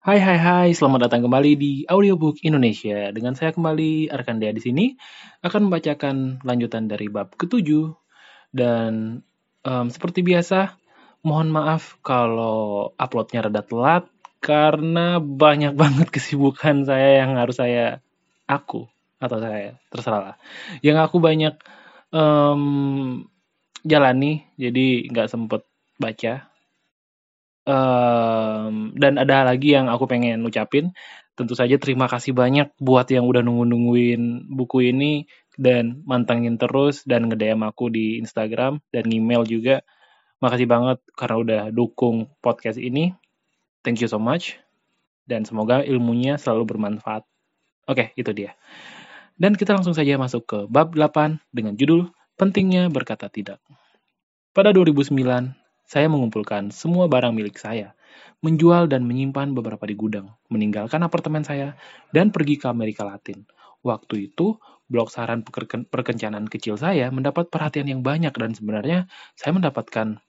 Hai hai hai, selamat datang kembali di Audiobook Indonesia. Dengan saya kembali Arkandea di sini. Akan membacakan lanjutan dari bab ketujuh. Dan um, seperti biasa mohon maaf kalau uploadnya rada telat karena banyak banget kesibukan saya yang harus saya aku atau saya terserah lah. Yang aku banyak um, jalani jadi nggak sempet baca Um, dan ada lagi yang aku pengen ucapin, tentu saja terima kasih banyak buat yang udah nunggu-nungguin buku ini dan mantengin terus dan nge-DM aku di Instagram dan email juga. Makasih banget karena udah dukung podcast ini. Thank you so much. Dan semoga ilmunya selalu bermanfaat. Oke, itu dia. Dan kita langsung saja masuk ke bab 8 dengan judul Pentingnya Berkata Tidak. Pada 2009, saya mengumpulkan semua barang milik saya, menjual dan menyimpan beberapa di gudang, meninggalkan apartemen saya, dan pergi ke Amerika Latin. Waktu itu, blog saran perkencanan kecil saya mendapat perhatian yang banyak dan sebenarnya saya mendapatkan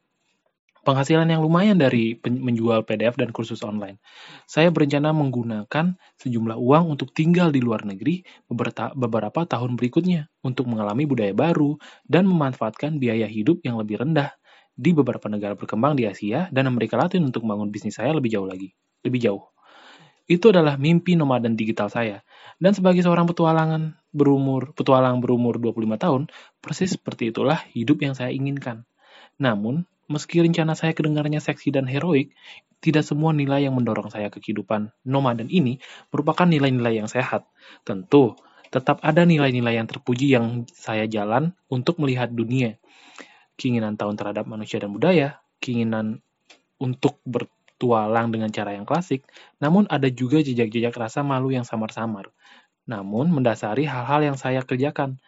penghasilan yang lumayan dari menjual PDF dan kursus online. Saya berencana menggunakan sejumlah uang untuk tinggal di luar negeri beberapa tahun berikutnya untuk mengalami budaya baru dan memanfaatkan biaya hidup yang lebih rendah di beberapa negara berkembang di Asia dan Amerika Latin untuk membangun bisnis saya lebih jauh lagi. Lebih jauh. Itu adalah mimpi nomaden digital saya. Dan sebagai seorang petualangan berumur petualang berumur 25 tahun, persis seperti itulah hidup yang saya inginkan. Namun, meski rencana saya kedengarannya seksi dan heroik, tidak semua nilai yang mendorong saya ke kehidupan nomaden ini merupakan nilai-nilai yang sehat. Tentu, tetap ada nilai-nilai yang terpuji yang saya jalan untuk melihat dunia keinginan tahun terhadap manusia dan budaya, keinginan untuk bertualang dengan cara yang klasik, namun ada juga jejak-jejak rasa malu yang samar-samar. Namun mendasari hal-hal yang saya kerjakan.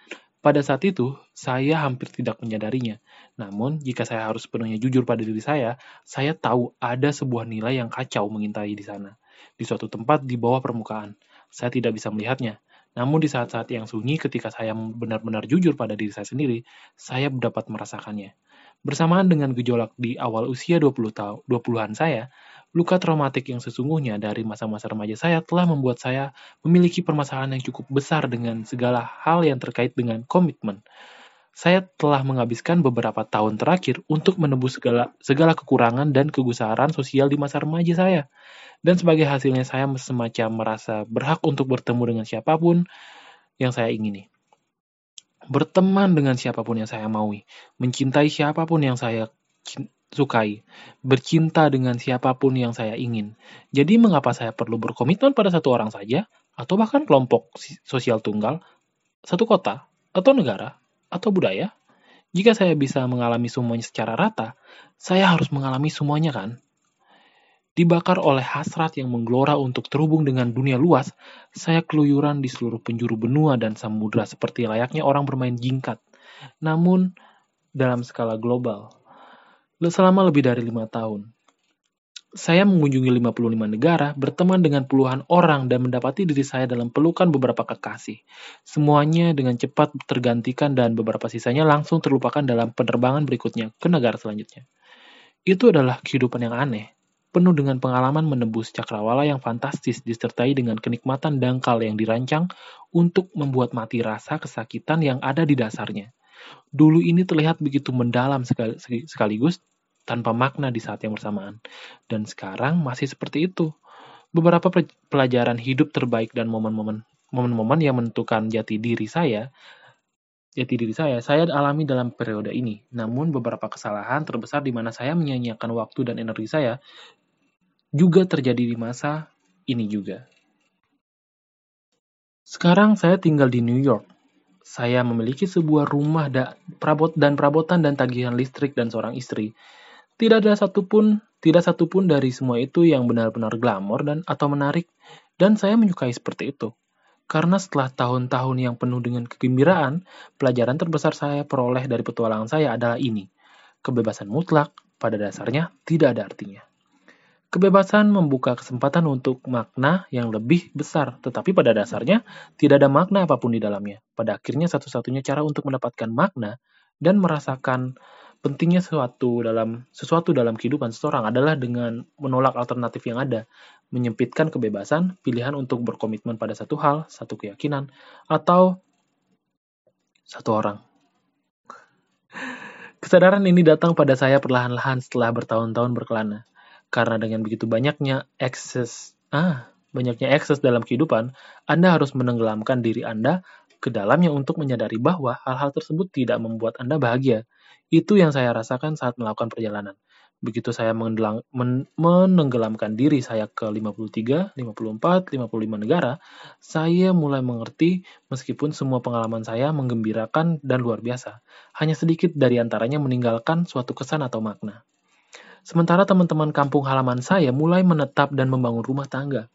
Pada saat itu, saya hampir tidak menyadarinya. Namun, jika saya harus sepenuhnya jujur pada diri saya, saya tahu ada sebuah nilai yang kacau mengintai di sana. Di suatu tempat di bawah permukaan. Saya tidak bisa melihatnya, namun di saat-saat yang sunyi ketika saya benar-benar jujur pada diri saya sendiri, saya dapat merasakannya. Bersamaan dengan gejolak di awal usia 20 tahun 20-an saya, luka traumatik yang sesungguhnya dari masa-masa remaja saya telah membuat saya memiliki permasalahan yang cukup besar dengan segala hal yang terkait dengan komitmen. Saya telah menghabiskan beberapa tahun terakhir untuk menebus segala, segala kekurangan dan kegusaran sosial di masa remaja saya. Dan sebagai hasilnya saya semacam merasa berhak untuk bertemu dengan siapa pun yang saya ingini. Berteman dengan siapa pun yang saya maui. Mencintai siapa pun yang saya sukai. Bercinta dengan siapa pun yang saya ingin. Jadi mengapa saya perlu berkomitmen pada satu orang saja? Atau bahkan kelompok sosial tunggal? Satu kota? Atau negara? Atau budaya? Jika saya bisa mengalami semuanya secara rata, saya harus mengalami semuanya kan? Dibakar oleh hasrat yang menggelora untuk terhubung dengan dunia luas, saya keluyuran di seluruh penjuru benua dan samudra seperti layaknya orang bermain jingkat. Namun, dalam skala global. Selama lebih dari lima tahun, saya mengunjungi 55 negara, berteman dengan puluhan orang, dan mendapati diri saya dalam pelukan beberapa kekasih. Semuanya dengan cepat tergantikan dan beberapa sisanya langsung terlupakan dalam penerbangan berikutnya ke negara selanjutnya. Itu adalah kehidupan yang aneh penuh dengan pengalaman menembus cakrawala yang fantastis disertai dengan kenikmatan dangkal yang dirancang untuk membuat mati rasa kesakitan yang ada di dasarnya. Dulu ini terlihat begitu mendalam sekaligus tanpa makna di saat yang bersamaan. Dan sekarang masih seperti itu. Beberapa pelajaran hidup terbaik dan momen-momen momen-momen yang menentukan jati diri saya jati diri saya, saya alami dalam periode ini. Namun beberapa kesalahan terbesar di mana saya menyanyiakan waktu dan energi saya juga terjadi di masa ini juga. Sekarang saya tinggal di New York. Saya memiliki sebuah rumah da perabot dan perabotan dan tagihan listrik dan seorang istri. Tidak ada satupun, tidak satupun dari semua itu yang benar-benar glamor dan atau menarik, dan saya menyukai seperti itu. Karena setelah tahun-tahun yang penuh dengan kegembiraan, pelajaran terbesar saya peroleh dari petualangan saya adalah ini. Kebebasan mutlak pada dasarnya tidak ada artinya. Kebebasan membuka kesempatan untuk makna yang lebih besar, tetapi pada dasarnya tidak ada makna apa pun di dalamnya. Pada akhirnya satu-satunya cara untuk mendapatkan makna dan merasakan pentingnya sesuatu dalam sesuatu dalam kehidupan seseorang adalah dengan menolak alternatif yang ada, menyempitkan kebebasan, pilihan untuk berkomitmen pada satu hal, satu keyakinan, atau satu orang. Kesadaran ini datang pada saya perlahan-lahan setelah bertahun-tahun berkelana. Karena dengan begitu banyaknya akses, ah, banyaknya akses dalam kehidupan, Anda harus menenggelamkan diri Anda ke dalamnya untuk menyadari bahwa hal-hal tersebut tidak membuat Anda bahagia. Itu yang saya rasakan saat melakukan perjalanan. Begitu saya men menenggelamkan diri saya ke 53, 54, 55 negara, saya mulai mengerti meskipun semua pengalaman saya menggembirakan dan luar biasa. Hanya sedikit dari antaranya meninggalkan suatu kesan atau makna. Sementara teman-teman kampung halaman saya mulai menetap dan membangun rumah tangga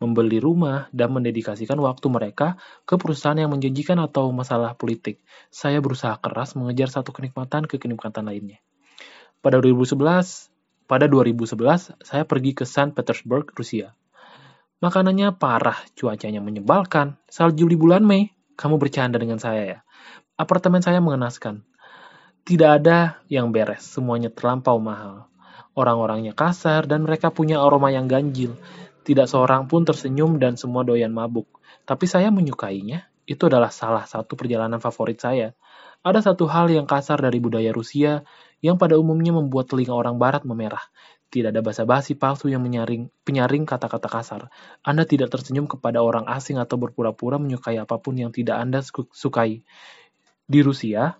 membeli rumah, dan mendedikasikan waktu mereka ke perusahaan yang menjanjikan atau masalah politik. Saya berusaha keras mengejar satu kenikmatan ke kenikmatan lainnya. Pada 2011, pada 2011 saya pergi ke Saint Petersburg, Rusia. Makanannya parah, cuacanya menyebalkan. Salju di bulan Mei, kamu bercanda dengan saya ya. Apartemen saya mengenaskan. Tidak ada yang beres, semuanya terlampau mahal. Orang-orangnya kasar dan mereka punya aroma yang ganjil. Tidak seorang pun tersenyum dan semua doyan mabuk. Tapi saya menyukainya. Itu adalah salah satu perjalanan favorit saya. Ada satu hal yang kasar dari budaya Rusia yang pada umumnya membuat telinga orang barat memerah. Tidak ada basa-basi palsu yang menyaring, penyaring kata-kata kasar. Anda tidak tersenyum kepada orang asing atau berpura-pura menyukai apa pun yang tidak Anda sukai. Di Rusia,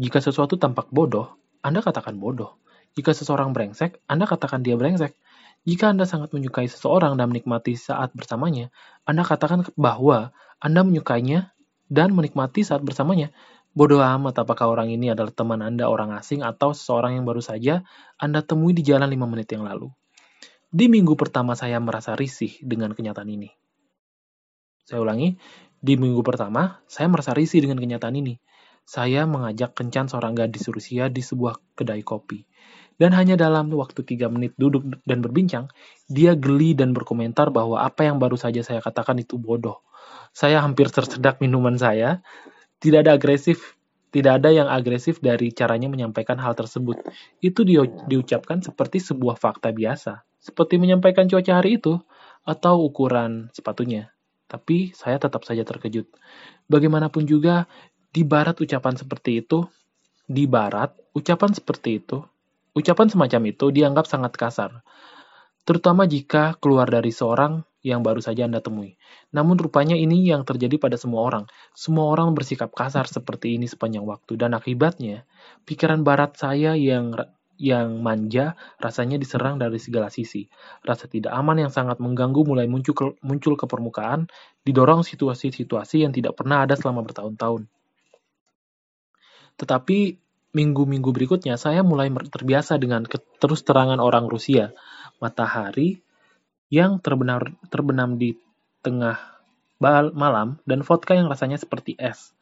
jika sesuatu tampak bodoh, Anda katakan bodoh. Jika seseorang brengsek, Anda katakan dia brengsek. Jika Anda sangat menyukai seseorang dan menikmati saat bersamanya, Anda katakan bahwa Anda menyukainya dan menikmati saat bersamanya. Bodoh amat apakah orang ini adalah teman Anda orang asing atau seseorang yang baru saja Anda temui di jalan 5 menit yang lalu. Di minggu pertama saya merasa risih dengan kenyataan ini. Saya ulangi, di minggu pertama saya merasa risih dengan kenyataan ini. Saya mengajak kencan seorang gadis Rusia di sebuah kedai kopi. Dan hanya dalam waktu tiga menit duduk dan berbincang, dia geli dan berkomentar bahwa apa yang baru saja saya katakan itu bodoh. Saya hampir tersedak minuman saya. Tidak ada agresif, tidak ada yang agresif dari caranya menyampaikan hal tersebut. Itu di, diucapkan seperti sebuah fakta biasa, seperti menyampaikan cuaca hari itu atau ukuran sepatunya. Tapi saya tetap saja terkejut. Bagaimanapun juga, di barat ucapan seperti itu, di barat ucapan seperti itu Ucapan semacam itu dianggap sangat kasar, terutama jika keluar dari seorang yang baru saja Anda temui. Namun rupanya ini yang terjadi pada semua orang. Semua orang bersikap kasar seperti ini sepanjang waktu dan akibatnya pikiran barat saya yang yang manja rasanya diserang dari segala sisi. Rasa tidak aman yang sangat mengganggu mulai muncul muncul ke permukaan, didorong situasi-situasi yang tidak pernah ada selama bertahun-tahun. Tetapi minggu-minggu berikutnya saya mulai terbiasa dengan terus terangan orang Rusia, matahari yang terbenar, terbenam di tengah malam dan vodka yang rasanya seperti es.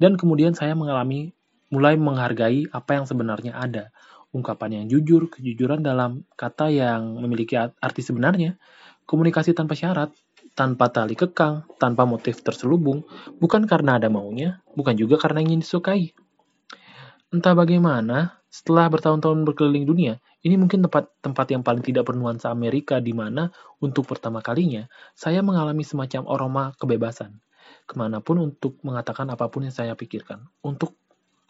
Dan kemudian saya mengalami mulai menghargai apa yang sebenarnya ada. Ungkapan yang jujur, kejujuran dalam kata yang memiliki arti sebenarnya, komunikasi tanpa syarat, tanpa tali kekang, tanpa motif terselubung, bukan karena ada maunya, bukan juga karena ingin disukai. Entah bagaimana, setelah bertahun-tahun berkeliling dunia, ini mungkin tempat tempat yang paling tidak bernuansa Amerika di mana, untuk pertama kalinya, saya mengalami semacam aroma kebebasan. Ke mana pun untuk mengatakan apa pun yang saya pikirkan, untuk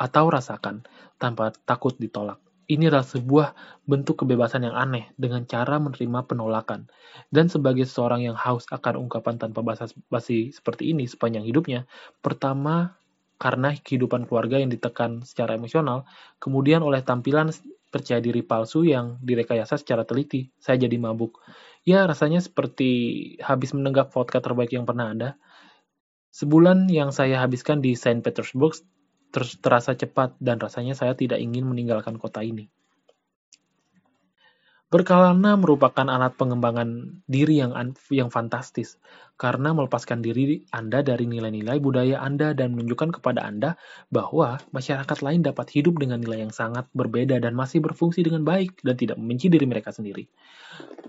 atau rasakan, tanpa takut ditolak. Ini adalah sebuah bentuk kebebasan yang aneh dengan cara menerima penolakan. Dan sebagai seorang yang haus akan ungkapan tanpa basa-basi seperti ini sepanjang hidupnya, pertama karena kehidupan keluarga yang ditekan secara emosional, kemudian oleh tampilan percaya diri palsu yang direkayasa secara teliti, saya jadi mabuk. Ya, rasanya seperti habis menenggak vodka terbaik yang pernah ada. Sebulan yang saya habiskan di Saint Petersburg terasa cepat dan rasanya saya tidak ingin meninggalkan kota ini. Berkelana merupakan alat pengembangan diri yang yang fantastis, karena melepaskan diri Anda dari nilai-nilai budaya Anda dan menunjukkan kepada Anda bahwa masyarakat lain dapat hidup dengan nilai yang sangat berbeda dan masih berfungsi dengan baik dan tidak membenci diri mereka sendiri.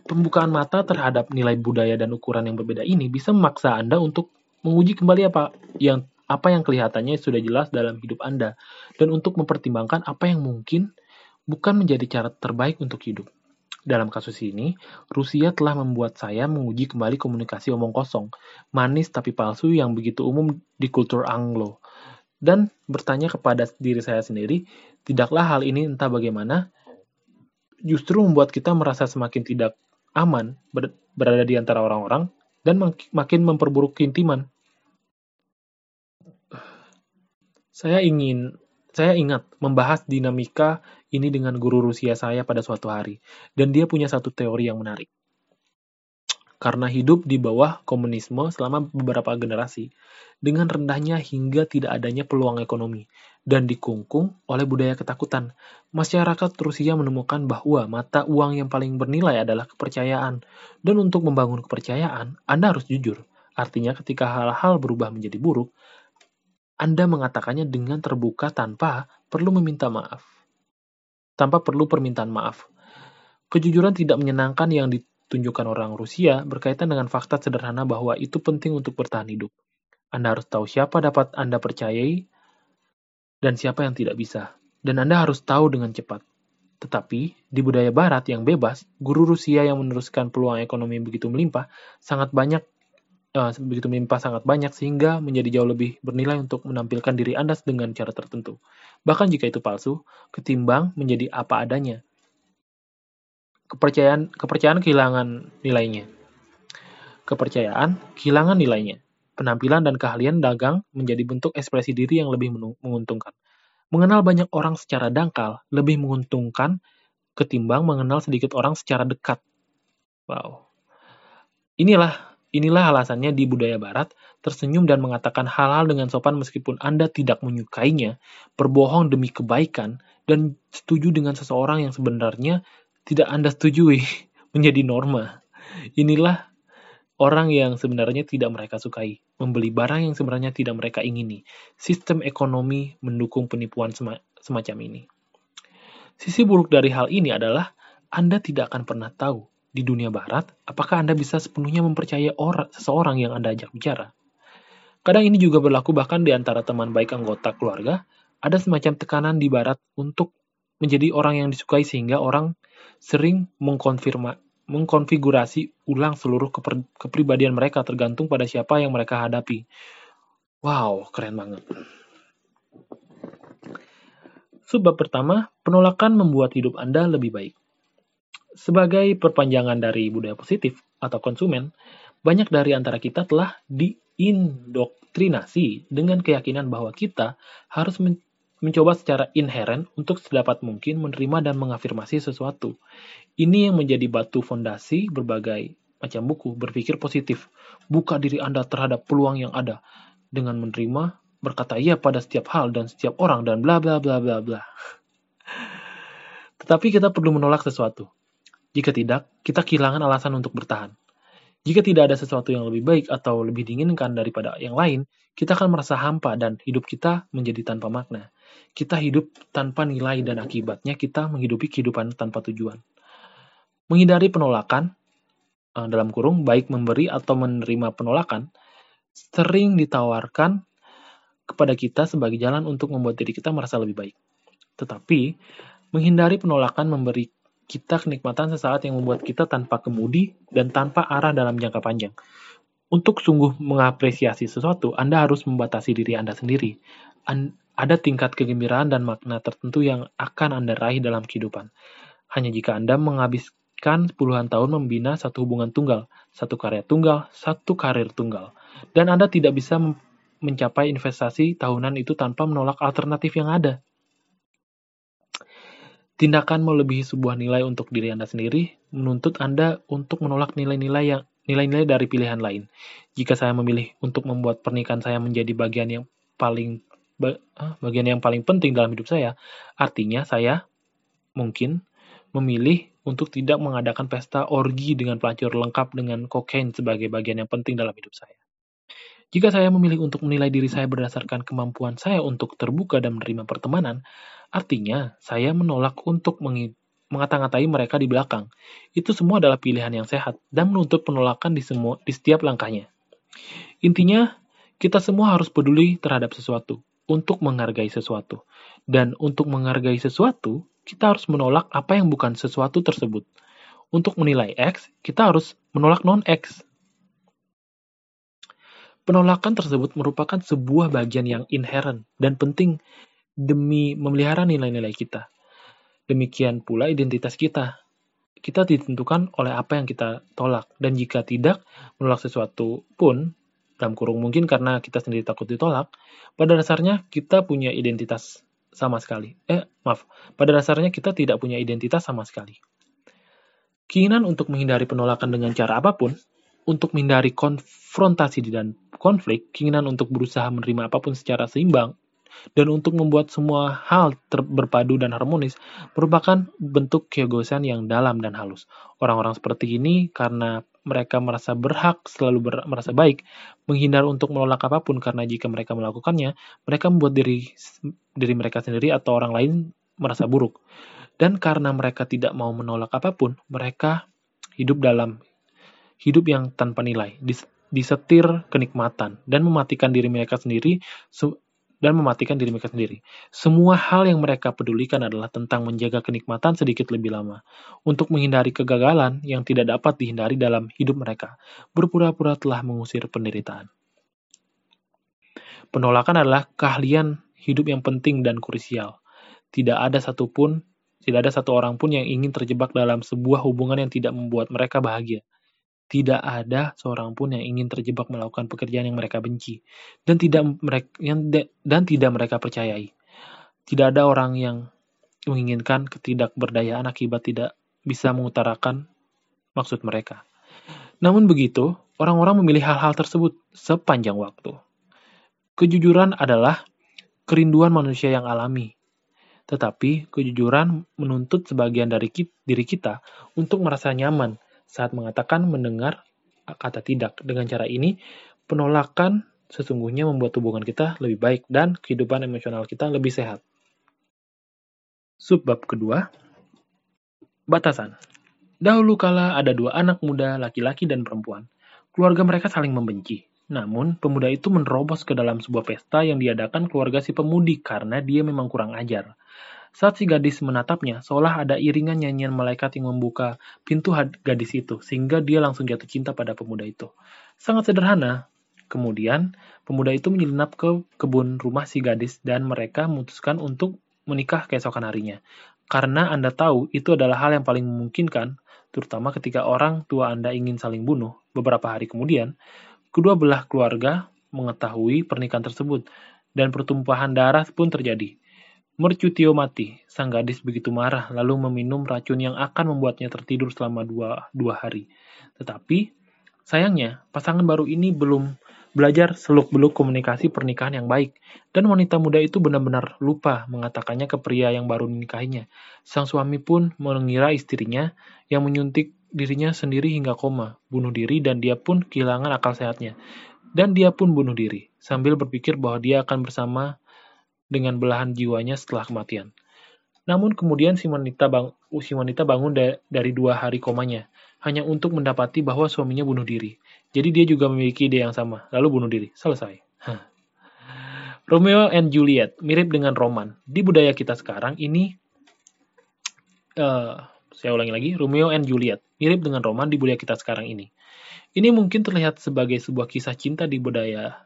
Pembukaan mata terhadap nilai budaya dan ukuran yang berbeda ini bisa memaksa Anda untuk menguji kembali apa yang apa yang kelihatannya sudah jelas dalam hidup Anda, dan untuk mempertimbangkan apa yang mungkin bukan menjadi cara terbaik untuk hidup. Dalam kasus ini, Rusia telah membuat saya menguji kembali komunikasi omong kosong, manis tapi palsu yang begitu umum di kultur Anglo. Dan bertanya kepada diri saya sendiri, tidaklah hal ini entah bagaimana, justru membuat kita merasa semakin tidak aman berada di antara orang-orang dan makin memperburuk keintiman. Saya ingin, saya ingat membahas dinamika ini dengan guru Rusia saya pada suatu hari, dan dia punya satu teori yang menarik. Karena hidup di bawah komunisme selama beberapa generasi, dengan rendahnya hingga tidak adanya peluang ekonomi, dan dikungkung oleh budaya ketakutan, masyarakat Rusia menemukan bahwa mata uang yang paling bernilai adalah kepercayaan, dan untuk membangun kepercayaan, Anda harus jujur. Artinya ketika hal-hal berubah menjadi buruk, anda mengatakannya dengan terbuka tanpa perlu meminta maaf. Tanpa perlu permintaan maaf. Kejujuran tidak menyenangkan yang ditunjukkan orang Rusia berkaitan dengan fakta sederhana bahwa itu penting untuk bertahan hidup. Anda harus tahu siapa dapat Anda percayai dan siapa yang tidak bisa. Dan Anda harus tahu dengan cepat. Tetapi, di budaya barat yang bebas, guru Rusia yang meneruskan peluang ekonomi begitu melimpah, sangat banyak uh, begitu melimpah sangat banyak sehingga menjadi jauh lebih bernilai untuk menampilkan diri Anda dengan cara tertentu. Bahkan jika itu palsu, ketimbang menjadi apa adanya. Kepercayaan kepercayaan kehilangan nilainya. Kepercayaan kehilangan nilainya. Penampilan dan keahlian dagang menjadi bentuk ekspresi diri yang lebih menguntungkan. Mengenal banyak orang secara dangkal lebih menguntungkan ketimbang mengenal sedikit orang secara dekat. Wow. Inilah Inilah alasannya di budaya barat, tersenyum dan mengatakan hal-hal dengan sopan meskipun Anda tidak menyukainya, berbohong demi kebaikan, dan setuju dengan seseorang yang sebenarnya tidak Anda setujui, menjadi norma. Inilah orang yang sebenarnya tidak mereka sukai, membeli barang yang sebenarnya tidak mereka ingini. Sistem ekonomi mendukung penipuan semacam ini. Sisi buruk dari hal ini adalah Anda tidak akan pernah tahu di dunia barat, apakah Anda bisa sepenuhnya mempercayai orang, seseorang yang Anda ajak bicara? Kadang ini juga berlaku bahkan di antara teman baik anggota keluarga, ada semacam tekanan di barat untuk menjadi orang yang disukai sehingga orang sering mengkonfirma, mengkonfigurasi ulang seluruh keper, kepribadian mereka tergantung pada siapa yang mereka hadapi. Wow, keren banget. Sebab pertama, penolakan membuat hidup Anda lebih baik. Sebagai perpanjangan dari budaya positif atau konsumen, banyak dari antara kita telah diindoktrinasi dengan keyakinan bahwa kita harus men mencoba secara inheren untuk sedapat mungkin menerima dan mengafirmasi sesuatu. Ini yang menjadi batu fondasi berbagai macam buku berpikir positif. Buka diri Anda terhadap peluang yang ada dengan menerima, berkata iya pada setiap hal dan setiap orang dan bla bla bla bla bla. Tetapi kita perlu menolak sesuatu. Jika tidak, kita kehilangan alasan untuk bertahan. Jika tidak ada sesuatu yang lebih baik atau lebih diinginkan daripada yang lain, kita akan merasa hampa dan hidup kita menjadi tanpa makna. Kita hidup tanpa nilai dan akibatnya kita menghidupi kehidupan tanpa tujuan. Menghindari penolakan, eh, dalam kurung, baik memberi atau menerima penolakan, sering ditawarkan kepada kita sebagai jalan untuk membuat diri kita merasa lebih baik. Tetapi, menghindari penolakan memberi kita kenikmatan sesaat yang membuat kita tanpa kemudi dan tanpa arah dalam jangka panjang. Untuk sungguh mengapresiasi sesuatu, Anda harus membatasi diri Anda sendiri. An ada tingkat kegembiraan dan makna tertentu yang akan Anda raih dalam kehidupan. Hanya jika Anda menghabiskan puluhan tahun membina satu hubungan tunggal, satu karya tunggal, satu karir tunggal. Dan Anda tidak bisa mencapai investasi tahunan itu tanpa menolak alternatif yang ada. Tindakan melebihi sebuah nilai untuk diri Anda sendiri menuntut Anda untuk menolak nilai-nilai yang nilai-nilai dari pilihan lain. Jika saya memilih untuk membuat pernikahan saya menjadi bagian yang paling bagian yang paling penting dalam hidup saya, artinya saya mungkin memilih untuk tidak mengadakan pesta orgi dengan pelacur lengkap dengan kokain sebagai bagian yang penting dalam hidup saya. Jika saya memilih untuk menilai diri saya berdasarkan kemampuan saya untuk terbuka dan menerima pertemanan, Artinya, saya menolak untuk mengata-ngatai mereka di belakang. Itu semua adalah pilihan yang sehat dan menuntut penolakan di semua di setiap langkahnya. Intinya, Kita semua harus peduli terhadap sesuatu, untuk menghargai sesuatu. Dan untuk menghargai sesuatu, kita harus menolak apa yang bukan sesuatu tersebut. Untuk menilai X, kita harus menolak non-X. Penolakan tersebut merupakan sebuah bagian yang inherent dan penting demi memelihara nilai-nilai kita. Demikian pula identitas kita. Kita ditentukan oleh apa yang kita tolak, dan jika tidak menolak sesuatu pun, dalam kurung mungkin karena kita sendiri takut ditolak, pada dasarnya kita punya identitas sama sekali. Eh, maaf, pada dasarnya kita tidak punya identitas sama sekali. Keinginan untuk menghindari penolakan dengan cara apa pun untuk menghindari konfrontasi dan konflik, keinginan untuk berusaha menerima apa pun secara seimbang, dan untuk membuat semua hal berpadu dan harmonis merupakan bentuk keegoisan yang dalam dan halus. Orang-orang seperti ini karena mereka merasa berhak selalu ber, merasa baik, menghindar untuk menolak apa pun karena jika mereka melakukannya, mereka membuat diri diri mereka sendiri atau orang lain merasa buruk. Dan karena mereka tidak mau menolak apa pun, mereka hidup dalam hidup yang tanpa nilai, disetir kenikmatan, dan mematikan diri mereka sendiri dan mematikan diri mereka sendiri. Semua hal yang mereka pedulikan adalah tentang menjaga kenikmatan sedikit lebih lama, untuk menghindari kegagalan yang tidak dapat dihindari dalam hidup mereka, berpura-pura telah mengusir penderitaan. Penolakan adalah keahlian hidup yang penting dan krusial. Tidak ada satupun, tidak ada satu orang pun yang ingin terjebak dalam sebuah hubungan yang tidak membuat mereka bahagia. Tidak ada seorang pun yang ingin terjebak melakukan pekerjaan yang mereka benci dan tidak mereka dan tidak mereka percayai. Tidak ada orang yang menginginkan ketidakberdayaan akibat tidak bisa mengutarakan maksud mereka. Namun begitu, orang-orang memilih hal-hal tersebut sepanjang waktu. Kejujuran adalah kerinduan manusia yang alami. Tetapi kejujuran menuntut sebagian dari diri kita untuk merasa nyaman saat mengatakan mendengar kata tidak. Dengan cara ini, penolakan sesungguhnya membuat hubungan kita lebih baik dan kehidupan emosional kita lebih sehat. Subbab kedua, batasan. Dahulu kala ada dua anak muda, laki-laki dan perempuan. Keluarga mereka saling membenci. Namun, pemuda itu menerobos ke dalam sebuah pesta yang diadakan keluarga si pemudi karena dia memang kurang ajar. Saat si gadis menatapnya, seolah ada iringan nyanyian malaikat yang membuka pintu gadis itu, sehingga dia langsung jatuh cinta pada pemuda itu. Sangat sederhana. Kemudian, pemuda itu menyelinap ke kebun rumah si gadis dan mereka memutuskan untuk menikah keesokan harinya. Karena Anda tahu itu adalah hal yang paling memungkinkan, terutama ketika orang tua Anda ingin saling bunuh. Beberapa hari kemudian, kedua belah keluarga mengetahui pernikahan tersebut, dan pertumpahan darah pun terjadi. Mercutio mati. Sang gadis begitu marah, lalu meminum racun yang akan membuatnya tertidur selama dua, dua hari. Tetapi, sayangnya, pasangan baru ini belum belajar seluk-beluk komunikasi pernikahan yang baik, dan wanita muda itu benar-benar lupa mengatakannya ke pria yang baru dinikahinya. Sang suami pun mengira istrinya yang menyuntik dirinya sendiri hingga koma, bunuh diri, dan dia pun kehilangan akal sehatnya. Dan dia pun bunuh diri, sambil berpikir bahwa dia akan bersama dengan belahan jiwanya setelah kematian. Namun kemudian si wanita, bang, si wanita bangun da dari dua hari komanya, hanya untuk mendapati bahwa suaminya bunuh diri. Jadi dia juga memiliki ide yang sama, lalu bunuh diri. Selesai. Romeo and Juliet mirip dengan roman. Di budaya kita sekarang ini, uh, saya ulangi lagi, Romeo and Juliet mirip dengan roman di budaya kita sekarang ini. Ini mungkin terlihat sebagai sebuah kisah cinta di budaya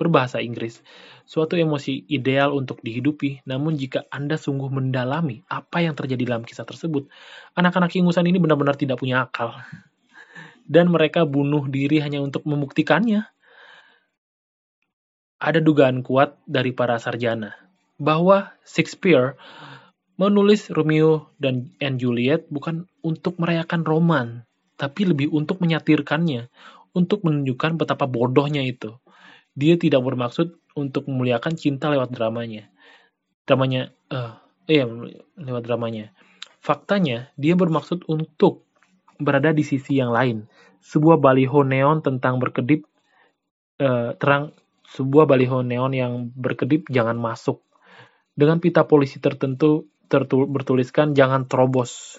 berbahasa Inggris, suatu emosi ideal untuk dihidupi, namun jika Anda sungguh mendalami apa yang terjadi dalam kisah tersebut, anak-anak ingusan ini benar-benar tidak punya akal. Dan mereka bunuh diri hanya untuk membuktikannya. Ada dugaan kuat dari para sarjana bahwa Shakespeare menulis Romeo dan and Juliet bukan untuk merayakan roman, tapi lebih untuk menyatirkannya, untuk menunjukkan betapa bodohnya itu. Dia tidak bermaksud untuk memuliakan cinta lewat dramanya. Dramanya, uh, iya lewat dramanya. Faktanya, dia bermaksud untuk berada di sisi yang lain. Sebuah baliho neon tentang berkedip uh, terang, sebuah baliho neon yang berkedip jangan masuk. Dengan pita polisi tertentu tertul bertuliskan jangan terobos.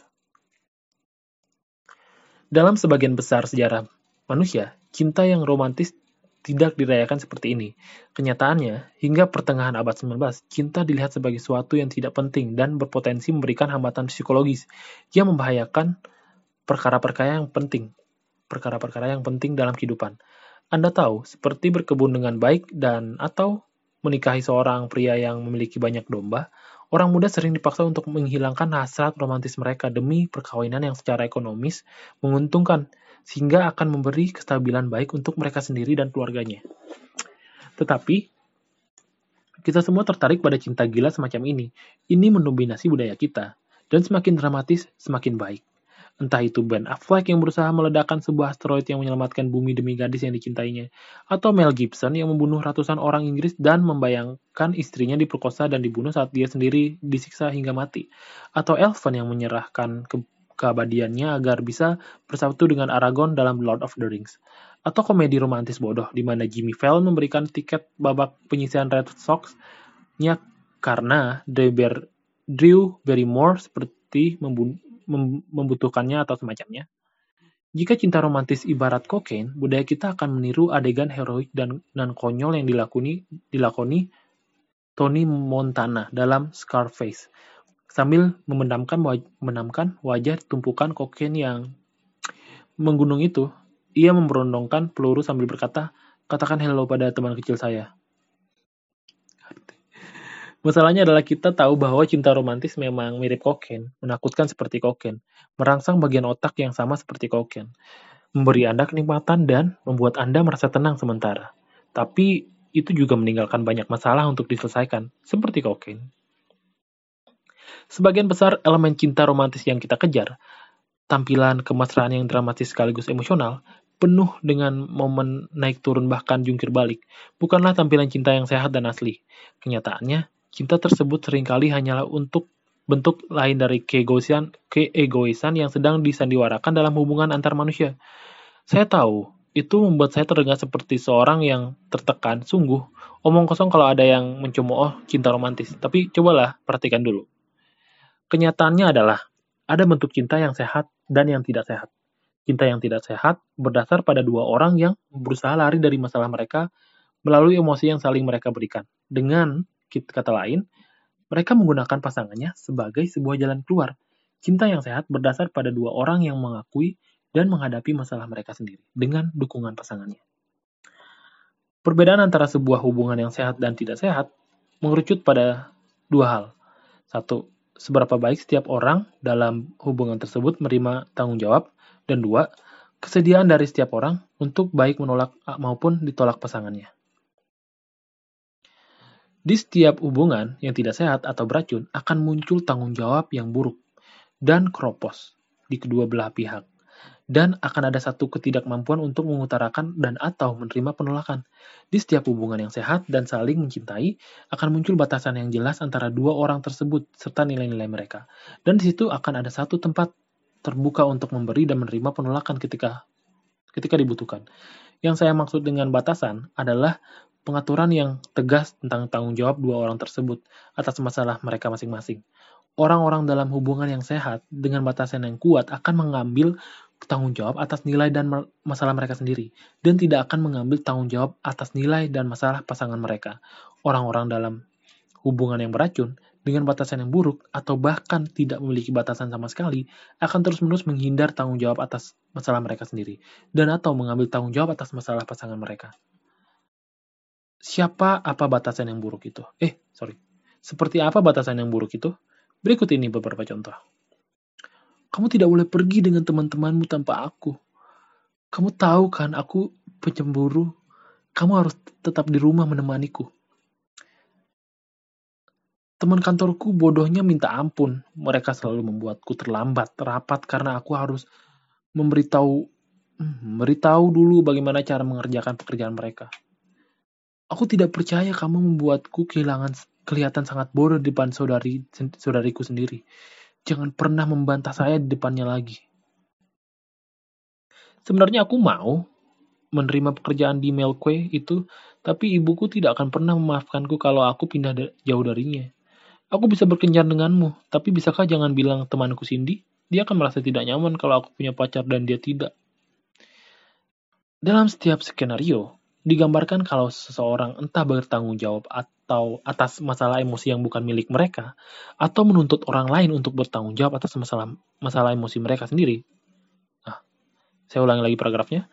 Dalam sebagian besar sejarah manusia, cinta yang romantis tidak dirayakan seperti ini. Kenyataannya, hingga pertengahan abad 19, cinta dilihat sebagai suatu yang tidak penting dan berpotensi memberikan hambatan psikologis yang membahayakan perkara-perkara yang penting. Perkara-perkara yang penting dalam kehidupan. Anda tahu, seperti berkebun dengan baik dan atau menikahi seorang pria yang memiliki banyak domba, orang muda sering dipaksa untuk menghilangkan hasrat romantis mereka demi perkawinan yang secara ekonomis menguntungkan sehingga akan memberi kestabilan baik untuk mereka sendiri dan keluarganya. Tetapi, kita semua tertarik pada cinta gila semacam ini. Ini mendominasi budaya kita, dan semakin dramatis, semakin baik. Entah itu Ben Affleck yang berusaha meledakkan sebuah asteroid yang menyelamatkan bumi demi gadis yang dicintainya, atau Mel Gibson yang membunuh ratusan orang Inggris dan membayangkan istrinya diperkosa dan dibunuh saat dia sendiri disiksa hingga mati, atau Elven yang menyerahkan keabadiannya agar bisa bersatu dengan Aragorn dalam Lord of the Rings. Atau komedi romantis bodoh di mana Jimmy Fallon memberikan tiket babak penyisian Red Sox-nya karena Drew, Barrymore seperti membutuhkannya atau semacamnya. Jika cinta romantis ibarat kokain, budaya kita akan meniru adegan heroik dan, dan konyol yang dilakoni, dilakoni Tony Montana dalam Scarface sambil memendamkan waj memendamkan wajah tumpukan kokain yang menggunung itu, ia memberondongkan peluru sambil berkata, katakan hello pada teman kecil saya. Masalahnya adalah kita tahu bahwa cinta romantis memang mirip kokain, menakutkan seperti kokain, merangsang bagian otak yang sama seperti kokain, memberi Anda kenikmatan dan membuat Anda merasa tenang sementara. Tapi itu juga meninggalkan banyak masalah untuk diselesaikan, seperti kokain. Sebagian besar elemen cinta romantis yang kita kejar, tampilan kemesraan yang dramatis sekaligus emosional, penuh dengan momen naik turun bahkan jungkir balik, bukanlah tampilan cinta yang sehat dan asli. Kenyataannya, cinta tersebut sering kali hanyalah untuk bentuk lain dari keegoisan, keegoisan yang sedang disandiwarakan dalam hubungan antar manusia. Saya tahu, itu membuat saya terdengar seperti seorang yang tertekan, sungguh. Omong kosong kalau ada yang mencemooh cinta romantis. Tapi cobalah perhatikan dulu. Kenyataannya adalah ada bentuk cinta yang sehat dan yang tidak sehat. Cinta yang tidak sehat berdasar pada dua orang yang berusaha lari dari masalah mereka melalui emosi yang saling mereka berikan. Dengan kata lain, mereka menggunakan pasangannya sebagai sebuah jalan keluar. Cinta yang sehat berdasar pada dua orang yang mengakui dan menghadapi masalah mereka sendiri dengan dukungan pasangannya. Perbedaan antara sebuah hubungan yang sehat dan tidak sehat mengerucut pada dua hal. Satu, seberapa baik setiap orang dalam hubungan tersebut menerima tanggung jawab, dan dua, kesediaan dari setiap orang untuk baik menolak maupun ditolak pasangannya. Di setiap hubungan yang tidak sehat atau beracun akan muncul tanggung jawab yang buruk dan keropos di kedua belah pihak dan akan ada satu ketidakmampuan untuk mengutarakan dan atau menerima penolakan. Di setiap hubungan yang sehat dan saling mencintai, akan muncul batasan yang jelas antara dua orang tersebut serta nilai-nilai mereka. Dan di situ akan ada satu tempat terbuka untuk memberi dan menerima penolakan ketika ketika dibutuhkan. Yang saya maksud dengan batasan adalah pengaturan yang tegas tentang tanggung jawab dua orang tersebut atas masalah mereka masing-masing. Orang-orang dalam hubungan yang sehat dengan batasan yang kuat akan mengambil tanggung jawab atas nilai dan masalah mereka sendiri, dan tidak akan mengambil tanggung jawab atas nilai dan masalah pasangan mereka. Orang-orang dalam hubungan yang beracun, dengan batasan yang buruk, atau bahkan tidak memiliki batasan sama sekali, akan terus-menerus menghindar tanggung jawab atas masalah mereka sendiri, dan atau mengambil tanggung jawab atas masalah pasangan mereka. Siapa apa batasan yang buruk itu? Eh, sorry. Seperti apa batasan yang buruk itu? Berikut ini beberapa contoh. Kamu tidak boleh pergi dengan teman-temanmu tanpa aku. Kamu tahu kan aku pencemburu. Kamu harus tetap di rumah menemaniku. Teman kantorku bodohnya minta ampun. Mereka selalu membuatku terlambat, rapat karena aku harus memberitahu hmm, memberitahu dulu bagaimana cara mengerjakan pekerjaan mereka. Aku tidak percaya kamu membuatku kehilangan kelihatan sangat bodoh di depan saudari saudariku sendiri. Jangan pernah membantah saya di depannya lagi. Sebenarnya aku mau menerima pekerjaan di Melkwe itu, tapi ibuku tidak akan pernah memaafkanku kalau aku pindah jauh darinya. Aku bisa berkencan denganmu, tapi bisakah jangan bilang temanku Cindy? Dia akan merasa tidak nyaman kalau aku punya pacar dan dia tidak. Dalam setiap skenario, digambarkan kalau seseorang entah bertanggung jawab atau atas masalah emosi yang bukan milik mereka, atau menuntut orang lain untuk bertanggung jawab atas masalah masalah emosi mereka sendiri. Nah, saya ulangi lagi paragrafnya.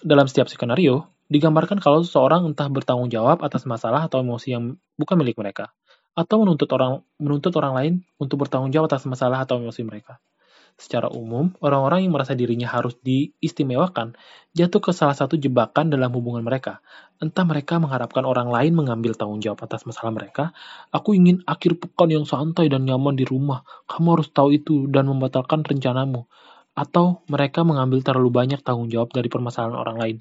Dalam setiap skenario, digambarkan kalau seseorang entah bertanggung jawab atas masalah atau emosi yang bukan milik mereka, atau menuntut orang menuntut orang lain untuk bertanggung jawab atas masalah atau emosi mereka. Secara umum, orang-orang yang merasa dirinya harus diistimewakan jatuh ke salah satu jebakan dalam hubungan mereka. Entah mereka mengharapkan orang lain mengambil tanggung jawab atas masalah mereka, aku ingin akhir pekan yang santai dan nyaman di rumah, kamu harus tahu itu dan membatalkan rencanamu. Atau mereka mengambil terlalu banyak tanggung jawab dari permasalahan orang lain.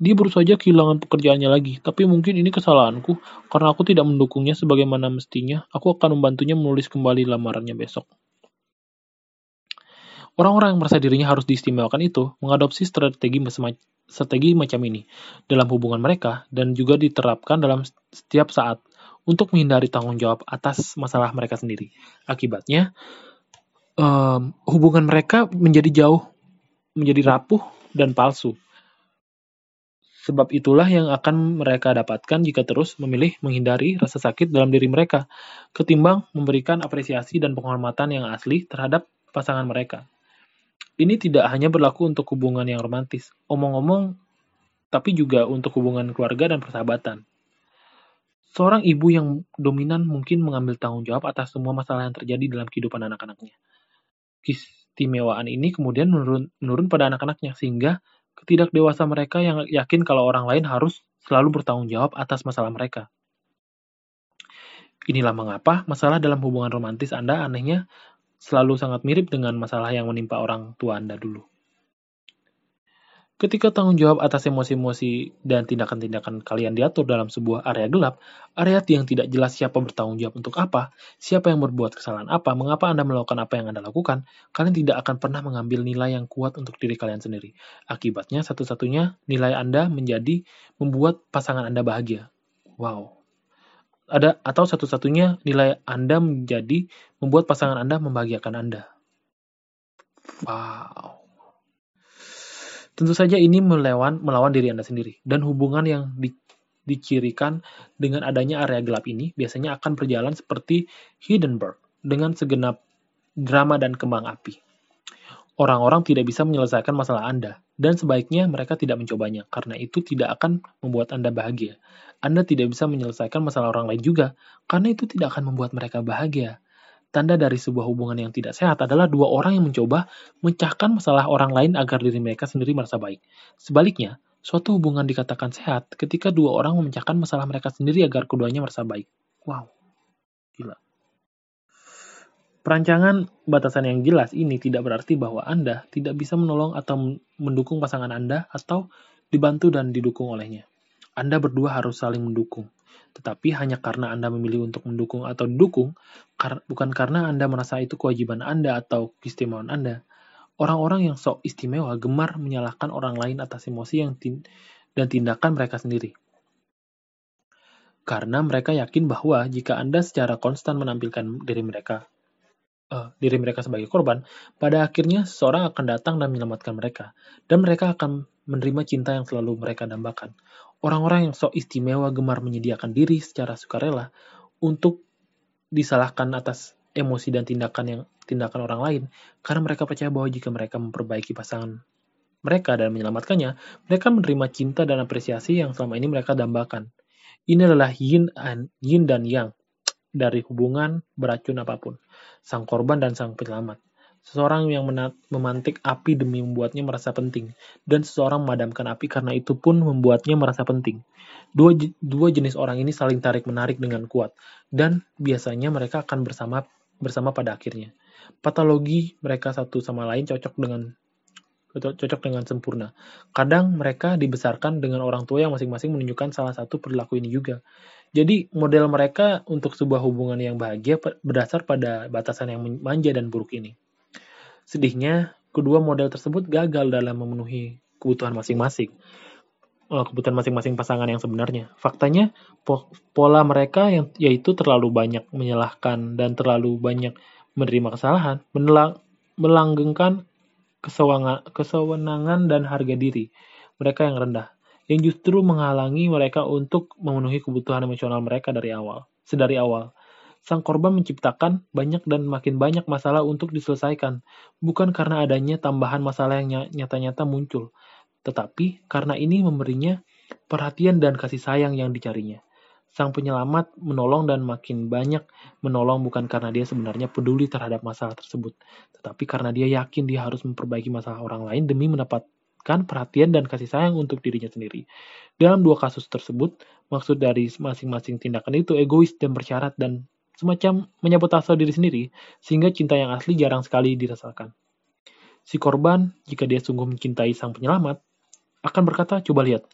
Dia baru saja kehilangan pekerjaannya lagi, tapi mungkin ini kesalahanku, karena aku tidak mendukungnya sebagaimana mestinya, aku akan membantunya menulis kembali lamarannya besok. Orang-orang yang merasa dirinya harus diistimewakan itu mengadopsi strategi, strategi macam ini dalam hubungan mereka dan juga diterapkan dalam setiap saat untuk menghindari tanggung jawab atas masalah mereka sendiri. Akibatnya, um, hubungan mereka menjadi jauh, menjadi rapuh dan palsu. Sebab itulah yang akan mereka dapatkan jika terus memilih menghindari rasa sakit dalam diri mereka, ketimbang memberikan apresiasi dan penghormatan yang asli terhadap pasangan mereka. Ini tidak hanya berlaku untuk hubungan yang romantis, omong-omong, tapi juga untuk hubungan keluarga dan persahabatan. Seorang ibu yang dominan mungkin mengambil tanggung jawab atas semua masalah yang terjadi dalam kehidupan anak-anaknya. Keistimewaan ini kemudian menurun, menurun pada anak-anaknya, sehingga ketidak dewasa mereka yang yakin kalau orang lain harus selalu bertanggung jawab atas masalah mereka. Inilah mengapa masalah dalam hubungan romantis Anda anehnya selalu sangat mirip dengan masalah yang menimpa orang tua Anda dulu. Ketika tanggung jawab atas emosi-emosi dan tindakan-tindakan kalian diatur dalam sebuah area gelap, area yang tidak jelas siapa bertanggung jawab untuk apa, siapa yang berbuat kesalahan apa, mengapa Anda melakukan apa yang Anda lakukan, kalian tidak akan pernah mengambil nilai yang kuat untuk diri kalian sendiri. Akibatnya, satu-satunya nilai Anda menjadi membuat pasangan Anda bahagia. Wow, ada atau satu-satunya nilai Anda menjadi membuat pasangan Anda membahagiakan Anda. Wow. Tentu saja ini melawan melawan diri Anda sendiri dan hubungan yang di, dicirikan dengan adanya area gelap ini biasanya akan berjalan seperti Hindenburg dengan segenap drama dan kembang api. Orang-orang tidak bisa menyelesaikan masalah Anda, dan sebaiknya mereka tidak mencobanya, karena itu tidak akan membuat Anda bahagia. Anda tidak bisa menyelesaikan masalah orang lain juga, karena itu tidak akan membuat mereka bahagia. Tanda dari sebuah hubungan yang tidak sehat adalah dua orang yang mencoba mencahkan masalah orang lain agar diri mereka sendiri merasa baik. Sebaliknya, suatu hubungan dikatakan sehat ketika dua orang memecahkan masalah mereka sendiri agar keduanya merasa baik. Wow, gila. Perancangan batasan yang jelas ini tidak berarti bahwa Anda tidak bisa menolong atau mendukung pasangan Anda atau dibantu dan didukung olehnya. Anda berdua harus saling mendukung. Tetapi hanya karena Anda memilih untuk mendukung atau didukung, kar bukan karena Anda merasa itu kewajiban Anda atau keistimewaan Anda. Orang-orang yang sok istimewa gemar menyalahkan orang lain atas emosi yang tin dan tindakan mereka sendiri. Karena mereka yakin bahwa jika Anda secara konstan menampilkan diri mereka uh, diri mereka sebagai korban, pada akhirnya seseorang akan datang dan menyelamatkan mereka, dan mereka akan menerima cinta yang selalu mereka dambakan. Orang-orang yang sok istimewa gemar menyediakan diri secara sukarela untuk disalahkan atas emosi dan tindakan yang tindakan orang lain karena mereka percaya bahwa jika mereka memperbaiki pasangan mereka dan menyelamatkannya, mereka menerima cinta dan apresiasi yang selama ini mereka dambakan. Ini adalah yin, yin dan yang dari hubungan beracun apa pun, sang korban dan sang penyelamat. Seseorang yang memantik api demi membuatnya merasa penting, dan seseorang memadamkan api karena itu pun membuatnya merasa penting. Dua, dua jenis orang ini saling tarik-menarik dengan kuat, dan biasanya mereka akan bersama bersama pada akhirnya. Patologi mereka satu sama lain cocok dengan cocok dengan sempurna. Kadang mereka dibesarkan dengan orang tua yang masing-masing menunjukkan salah satu perilaku ini juga. Jadi model mereka untuk sebuah hubungan yang bahagia berdasar pada batasan yang manja dan buruk ini. Sedihnya, kedua model tersebut gagal dalam memenuhi kebutuhan masing-masing. Eh, kebutuhan masing-masing pasangan yang sebenarnya. Faktanya, pola mereka yang yaitu terlalu banyak menyalahkan dan terlalu banyak menerima kesalahan, melanggengkan kesewenangan dan harga diri mereka yang rendah. yang justru menghalangi mereka untuk memenuhi kebutuhan emosional mereka dari awal, sedari awal. Sang korban menciptakan banyak dan makin banyak masalah untuk diselesaikan, bukan karena adanya tambahan masalah yang nyata-nyata muncul, tetapi karena ini memberinya perhatian dan kasih sayang yang dicarinya. Sang penyelamat menolong dan makin banyak menolong bukan karena dia sebenarnya peduli terhadap masalah tersebut, tetapi karena dia yakin dia harus memperbaiki masalah orang lain demi mendapat perhatian dan kasih sayang untuk dirinya sendiri. Dalam dua kasus tersebut, maksud dari masing-masing tindakan itu egois dan bersyarat dan semacam menyabotase diri sendiri, sehingga cinta yang asli jarang sekali dirasakan. Si korban, jika dia sungguh mencintai sang penyelamat, akan berkata, coba lihat,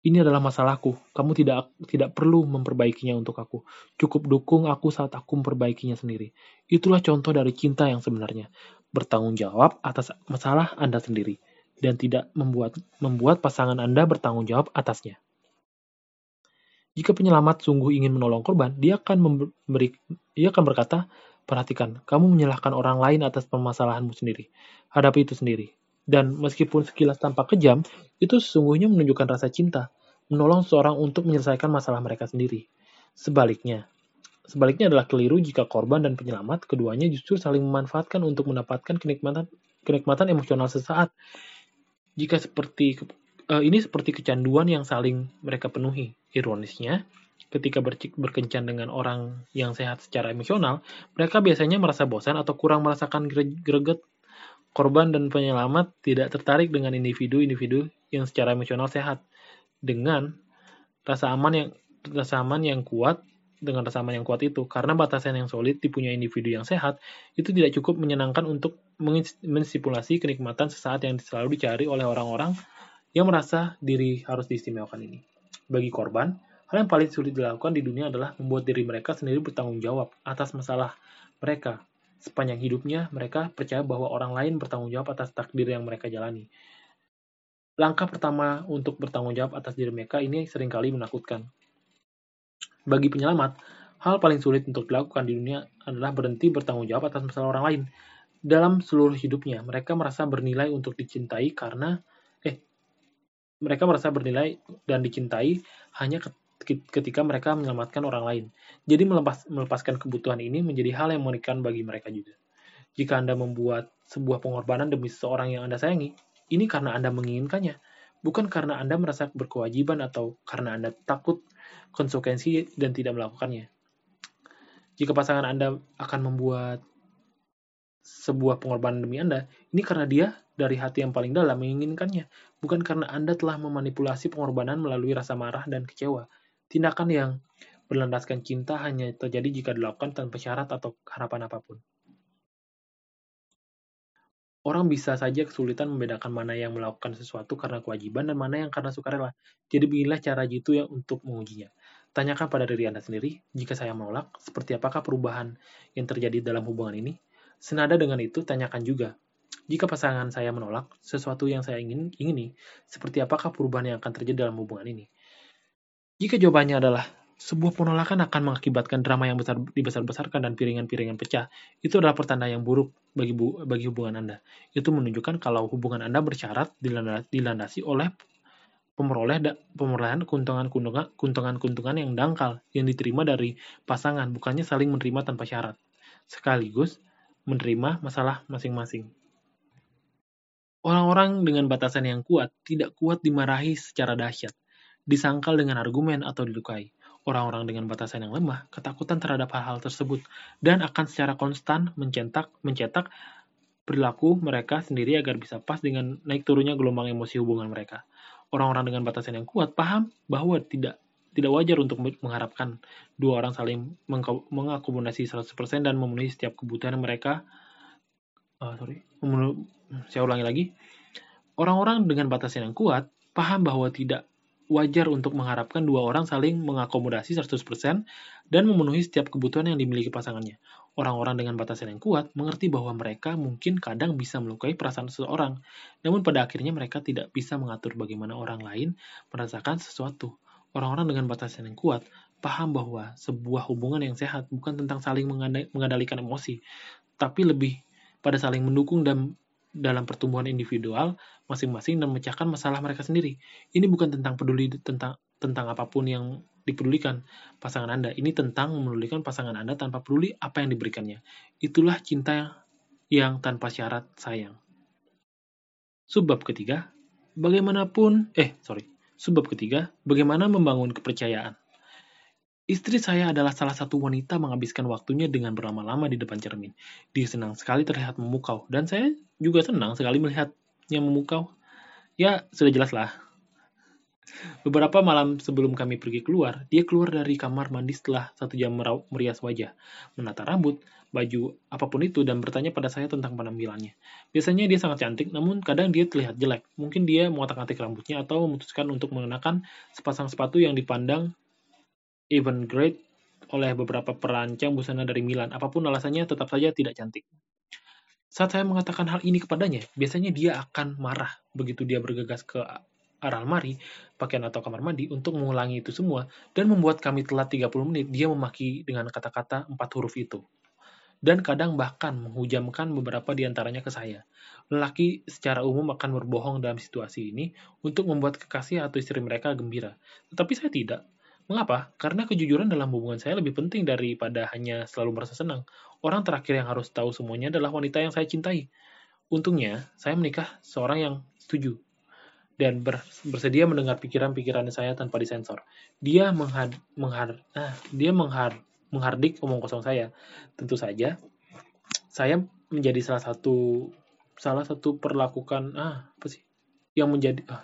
ini adalah masalahku. Kamu tidak tidak perlu memperbaikinya untuk aku. Cukup dukung aku saat aku memperbaikinya sendiri. Itulah contoh dari cinta yang sebenarnya. Bertanggung jawab atas masalah Anda sendiri dan tidak membuat membuat pasangan Anda bertanggung jawab atasnya. Jika penyelamat sungguh ingin menolong korban, dia akan memberi dia akan berkata, "Perhatikan, kamu menyalahkan orang lain atas permasalahanmu sendiri. Hadapi itu sendiri." Dan meskipun sekilas tampak kejam, itu sesungguhnya menunjukkan rasa cinta, menolong seorang untuk menyelesaikan masalah mereka sendiri. Sebaliknya, sebaliknya adalah keliru jika korban dan penyelamat keduanya justru saling memanfaatkan untuk mendapatkan kenikmatan kenikmatan emosional sesaat jika seperti uh, ini seperti kecanduan yang saling mereka penuhi. Ironisnya, ketika berkencan dengan orang yang sehat secara emosional, mereka biasanya merasa bosan atau kurang merasakan greget. Korban dan penyelamat tidak tertarik dengan individu-individu yang secara emosional sehat. Dengan rasa aman yang rasa aman yang kuat dengan rasa aman yang kuat itu karena batasan yang solid dipunyai individu yang sehat itu tidak cukup menyenangkan untuk menstipulasi kenikmatan sesaat yang selalu dicari oleh orang-orang yang merasa diri harus diistimewakan ini. Bagi korban, hal yang paling sulit dilakukan di dunia adalah membuat diri mereka sendiri bertanggung jawab atas masalah mereka. Sepanjang hidupnya, mereka percaya bahwa orang lain bertanggung jawab atas takdir yang mereka jalani. Langkah pertama untuk bertanggung jawab atas diri mereka ini sering kali menakutkan bagi penyelamat, hal paling sulit untuk dilakukan di dunia adalah berhenti bertanggung jawab atas masalah orang lain. Dalam seluruh hidupnya, mereka merasa bernilai untuk dicintai karena eh mereka merasa bernilai dan dicintai hanya ketika mereka menyelamatkan orang lain. Jadi melepas, melepaskan kebutuhan ini menjadi hal yang mengerikan bagi mereka juga. Jika Anda membuat sebuah pengorbanan demi seseorang yang Anda sayangi, ini karena Anda menginginkannya, bukan karena Anda merasa berkewajiban atau karena Anda takut konsekuensi dan tidak melakukannya. Jika pasangan Anda akan membuat sebuah pengorbanan demi Anda, ini karena dia dari hati yang paling dalam menginginkannya, bukan karena Anda telah memanipulasi pengorbanan melalui rasa marah dan kecewa. Tindakan yang berlandaskan cinta hanya terjadi jika dilakukan tanpa syarat atau harapan apa pun. Orang bisa saja kesulitan membedakan mana yang melakukan sesuatu karena kewajiban dan mana yang karena sukarela. Jadi beginilah cara jitu ya untuk mengujinya. Tanyakan pada diri Anda sendiri, jika saya menolak, seperti apakah perubahan yang terjadi dalam hubungan ini? Senada dengan itu, tanyakan juga, jika pasangan saya menolak sesuatu yang saya ingin ingini, seperti apakah perubahan yang akan terjadi dalam hubungan ini? Jika jawabannya adalah sebuah penolakan akan mengakibatkan drama yang besar dibesar-besarkan dan piringan-piringan pecah. Itu adalah pertanda yang buruk bagi bu, bagi hubungan Anda. Itu menunjukkan kalau hubungan Anda bersyarat dilandasi oleh pemeroleh da, pemerolehan keuntungan-keuntungan keuntungan-keuntungan yang dangkal yang diterima dari pasangan, bukannya saling menerima tanpa syarat. Sekaligus menerima masalah masing-masing. Orang-orang dengan batasan yang kuat tidak kuat dimarahi secara dahsyat, disangkal dengan argumen atau dilukai orang-orang dengan batasan yang lemah ketakutan terhadap hal-hal tersebut dan akan secara konstan mencetak mencetak perilaku mereka sendiri agar bisa pas dengan naik turunnya gelombang emosi hubungan mereka. Orang-orang dengan batasan yang kuat paham bahwa tidak tidak wajar untuk mengharapkan dua orang saling mengakomodasi 100% dan memenuhi setiap kebutuhan mereka. Uh, sorry, saya ulangi lagi. Orang-orang dengan batasan yang kuat paham bahwa tidak wajar untuk mengharapkan dua orang saling mengakomodasi 100% dan memenuhi setiap kebutuhan yang dimiliki pasangannya. Orang-orang dengan batasan yang kuat mengerti bahwa mereka mungkin kadang bisa melukai perasaan seseorang, namun pada akhirnya mereka tidak bisa mengatur bagaimana orang lain merasakan sesuatu. Orang-orang dengan batasan yang kuat paham bahwa sebuah hubungan yang sehat bukan tentang saling mengendalikan emosi, tapi lebih pada saling mendukung dan dalam pertumbuhan individual masing-masing dan memecahkan masalah mereka sendiri. Ini bukan tentang peduli tentang tentang apa pun yang dipedulikan pasangan Anda. Ini tentang memedulikan pasangan Anda tanpa peduli apa yang diberikannya. Itulah cinta yang tanpa syarat sayang. Subbab ketiga, bagaimanapun, eh sorry, subbab ketiga, bagaimana membangun kepercayaan. Istri saya adalah salah satu wanita menghabiskan waktunya dengan berlama-lama di depan cermin. Dia senang sekali terlihat memukau, dan saya juga senang sekali melihatnya memukau. Ya, sudah jelas lah. Beberapa malam sebelum kami pergi keluar, dia keluar dari kamar mandi setelah satu jam merias wajah, menata rambut, baju, apa pun itu, dan bertanya pada saya tentang penampilannya. Biasanya dia sangat cantik, namun kadang dia terlihat jelek. Mungkin dia mengotak-atik rambutnya atau memutuskan untuk mengenakan sepasang sepatu yang dipandang even great oleh beberapa perancang busana dari Milan. Apa pun alasannya, tetap saja tidak cantik. Saat saya mengatakan hal ini kepadanya, biasanya dia akan marah begitu dia bergegas ke arah almari, pakaian atau kamar mandi untuk mengulangi itu semua dan membuat kami telat 30 menit. Dia memaki dengan kata-kata empat huruf itu. Dan kadang bahkan menghujamkan beberapa di antaranya ke saya. Lelaki secara umum akan berbohong dalam situasi ini untuk membuat kekasih atau istri mereka gembira. Tetapi saya tidak. Mengapa? Karena kejujuran dalam hubungan saya lebih penting daripada hanya selalu merasa senang. Orang terakhir yang harus tahu semuanya adalah wanita yang saya cintai. Untungnya, saya menikah seorang yang setuju dan bersedia mendengar pikiran-pikiran saya tanpa disensor. Dia menghad, menghad, ah, dia menghad, menghardik omong kosong saya. Tentu saja, saya menjadi salah satu salah satu perlakukan ah apa sih yang menjadi ah,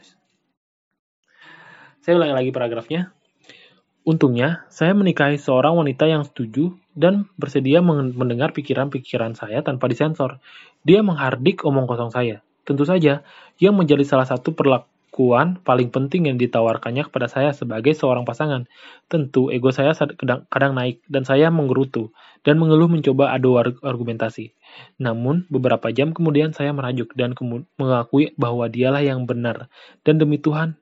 saya ulangi lagi paragrafnya Untungnya, saya menikahi seorang wanita yang setuju dan bersedia mendengar pikiran-pikiran saya tanpa disensor. Dia menghardik omong kosong saya. Tentu saja, ia menjadi salah satu perlakuan paling penting yang ditawarkannya kepada saya sebagai seorang pasangan. Tentu, ego saya kadang, kadang naik dan saya menggerutu dan mengeluh mencoba adu argumentasi. Namun, beberapa jam kemudian saya merajuk dan mengakui bahwa dialah yang benar. Dan demi Tuhan,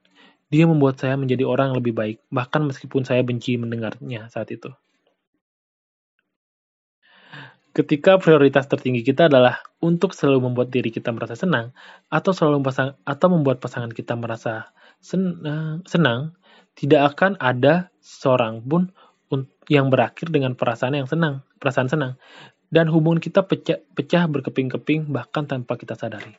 dia membuat saya menjadi orang yang lebih baik, bahkan meskipun saya benci mendengarnya saat itu. Ketika prioritas tertinggi kita adalah untuk selalu membuat diri kita merasa senang, atau selalu pasang, atau membuat pasangan kita merasa senang, senang, tidak akan ada seorang pun yang berakhir dengan perasaan yang senang, perasaan senang, dan hubungan kita pecah, pecah berkeping-keping bahkan tanpa kita sadari.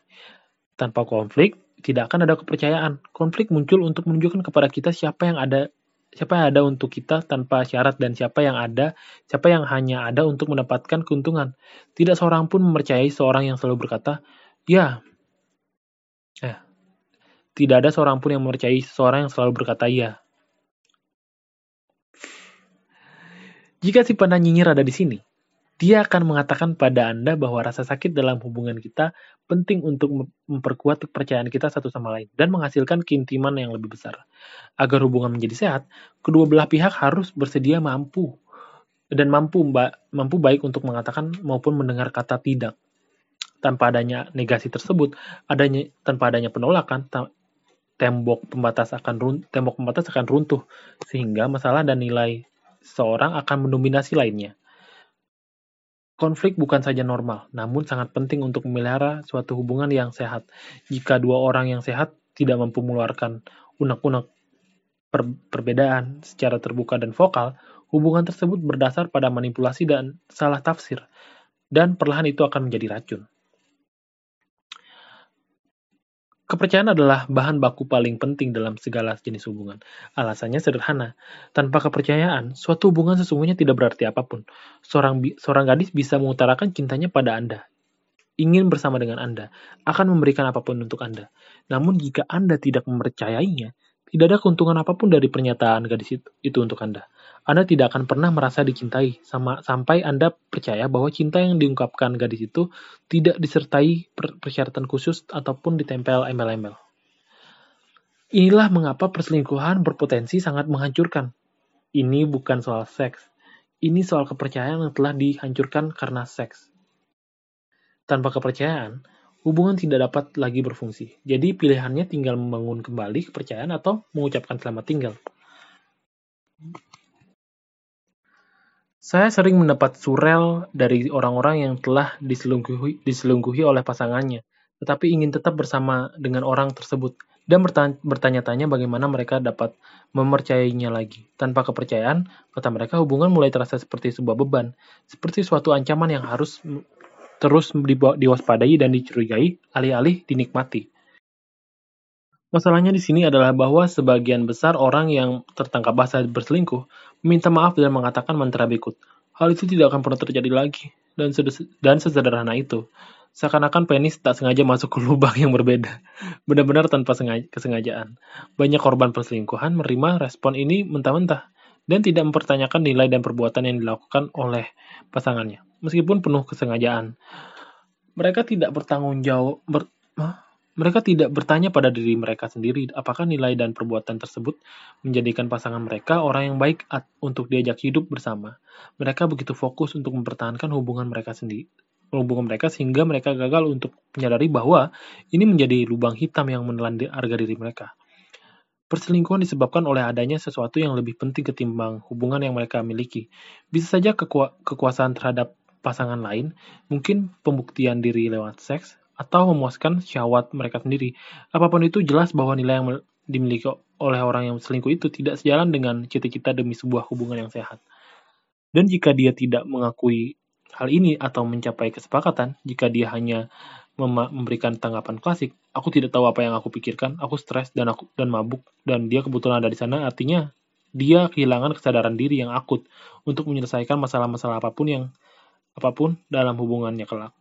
Tanpa konflik, tidak akan ada kepercayaan. Konflik muncul untuk menunjukkan kepada kita siapa yang ada siapa yang ada untuk kita tanpa syarat dan siapa yang ada, siapa yang hanya ada untuk mendapatkan keuntungan. Tidak seorang pun mempercayai seorang yang selalu berkata, "Ya." Eh, tidak ada seorang pun yang mempercayai seorang yang selalu berkata "ya". Jika si pandang nyinyir ada di sini, dia akan mengatakan pada Anda bahwa rasa sakit dalam hubungan kita penting untuk memperkuat kepercayaan kita satu sama lain dan menghasilkan keintiman yang lebih besar. Agar hubungan menjadi sehat, kedua belah pihak harus bersedia mampu dan mampu mampu baik untuk mengatakan maupun mendengar kata tidak. Tanpa adanya negasi tersebut, adanya tanpa adanya penolakan, tembok pembatas akan run, tembok pembatas akan runtuh sehingga masalah dan nilai seorang akan mendominasi lainnya. Konflik bukan saja normal, namun sangat penting untuk memelihara suatu hubungan yang sehat. Jika dua orang yang sehat tidak mampu mengeluarkan unek-unek per perbedaan secara terbuka dan vokal, hubungan tersebut berdasar pada manipulasi dan salah tafsir, dan perlahan itu akan menjadi racun. Kepercayaan adalah bahan baku paling penting dalam segala jenis hubungan. Alasannya sederhana. Tanpa kepercayaan, suatu hubungan sesungguhnya tidak berarti apa pun. Seorang, seorang gadis bisa mengutarakan cintanya pada Anda, ingin bersama dengan Anda, akan memberikan apa pun untuk Anda. Namun jika Anda tidak mempercayainya, tidak ada keuntungan apa pun dari pernyataan gadis itu, untuk Anda. Anda tidak akan pernah merasa dicintai sama sampai Anda percaya bahwa cinta yang diungkapkan gadis itu tidak disertai persyaratan khusus ataupun ditempel embel-embel. Inilah mengapa perselingkuhan berpotensi sangat menghancurkan. Ini bukan soal seks. Ini soal kepercayaan yang telah dihancurkan karena seks. Tanpa kepercayaan, hubungan tidak dapat lagi berfungsi. Jadi pilihannya tinggal membangun kembali kepercayaan atau mengucapkan selamat tinggal. Saya sering mendapat surel dari orang-orang yang telah diselingkuhi, diselingkuhi oleh pasangannya, tetapi ingin tetap bersama dengan orang tersebut dan bertanya-tanya bagaimana mereka dapat mempercayainya lagi. Tanpa kepercayaan, kata mereka hubungan mulai terasa seperti sebuah beban, seperti suatu ancaman yang harus terus diwaspadai dan dicurigai, alih-alih dinikmati. Masalahnya di sini adalah bahwa sebagian besar orang yang tertangkap basah berselingkuh meminta maaf dan mengatakan mantra berikut. Hal itu tidak akan pernah terjadi lagi. Dan, dan sesederhana itu. Seakan-akan penis tak sengaja masuk ke lubang yang berbeda. Benar-benar tanpa kesengajaan. Banyak korban perselingkuhan menerima respon ini mentah-mentah. Dan tidak mempertanyakan nilai dan perbuatan yang dilakukan oleh pasangannya. Meskipun penuh kesengajaan. Mereka tidak bertanggung jawab... Ber, mereka tidak bertanya pada diri mereka sendiri apakah nilai dan perbuatan tersebut menjadikan pasangan mereka orang yang baik untuk diajak hidup bersama. Mereka begitu fokus untuk mempertahankan hubungan mereka sendiri, hubungan mereka sehingga mereka gagal untuk menyadari bahwa ini menjadi lubang hitam yang menelan harga diri mereka. Perselingkuhan disebabkan oleh adanya sesuatu yang lebih penting ketimbang hubungan yang mereka miliki. Bisa saja kekuasaan terhadap pasangan lain, mungkin pembuktian diri lewat seks, atau memuaskan syahwat mereka sendiri. Apa pun itu jelas bahwa nilai yang dimiliki oleh orang yang selingkuh itu tidak sejalan dengan cita-cita demi sebuah hubungan yang sehat. Dan jika dia tidak mengakui hal ini atau mencapai kesepakatan, jika dia hanya memberikan tanggapan klasik, aku tidak tahu apa yang aku pikirkan, aku stres dan aku dan mabuk. Dan dia kebetulan ada di sana, artinya dia kehilangan kesadaran diri yang akut untuk menyelesaikan masalah-masalah apa pun yang apa pun dalam hubungannya kelak.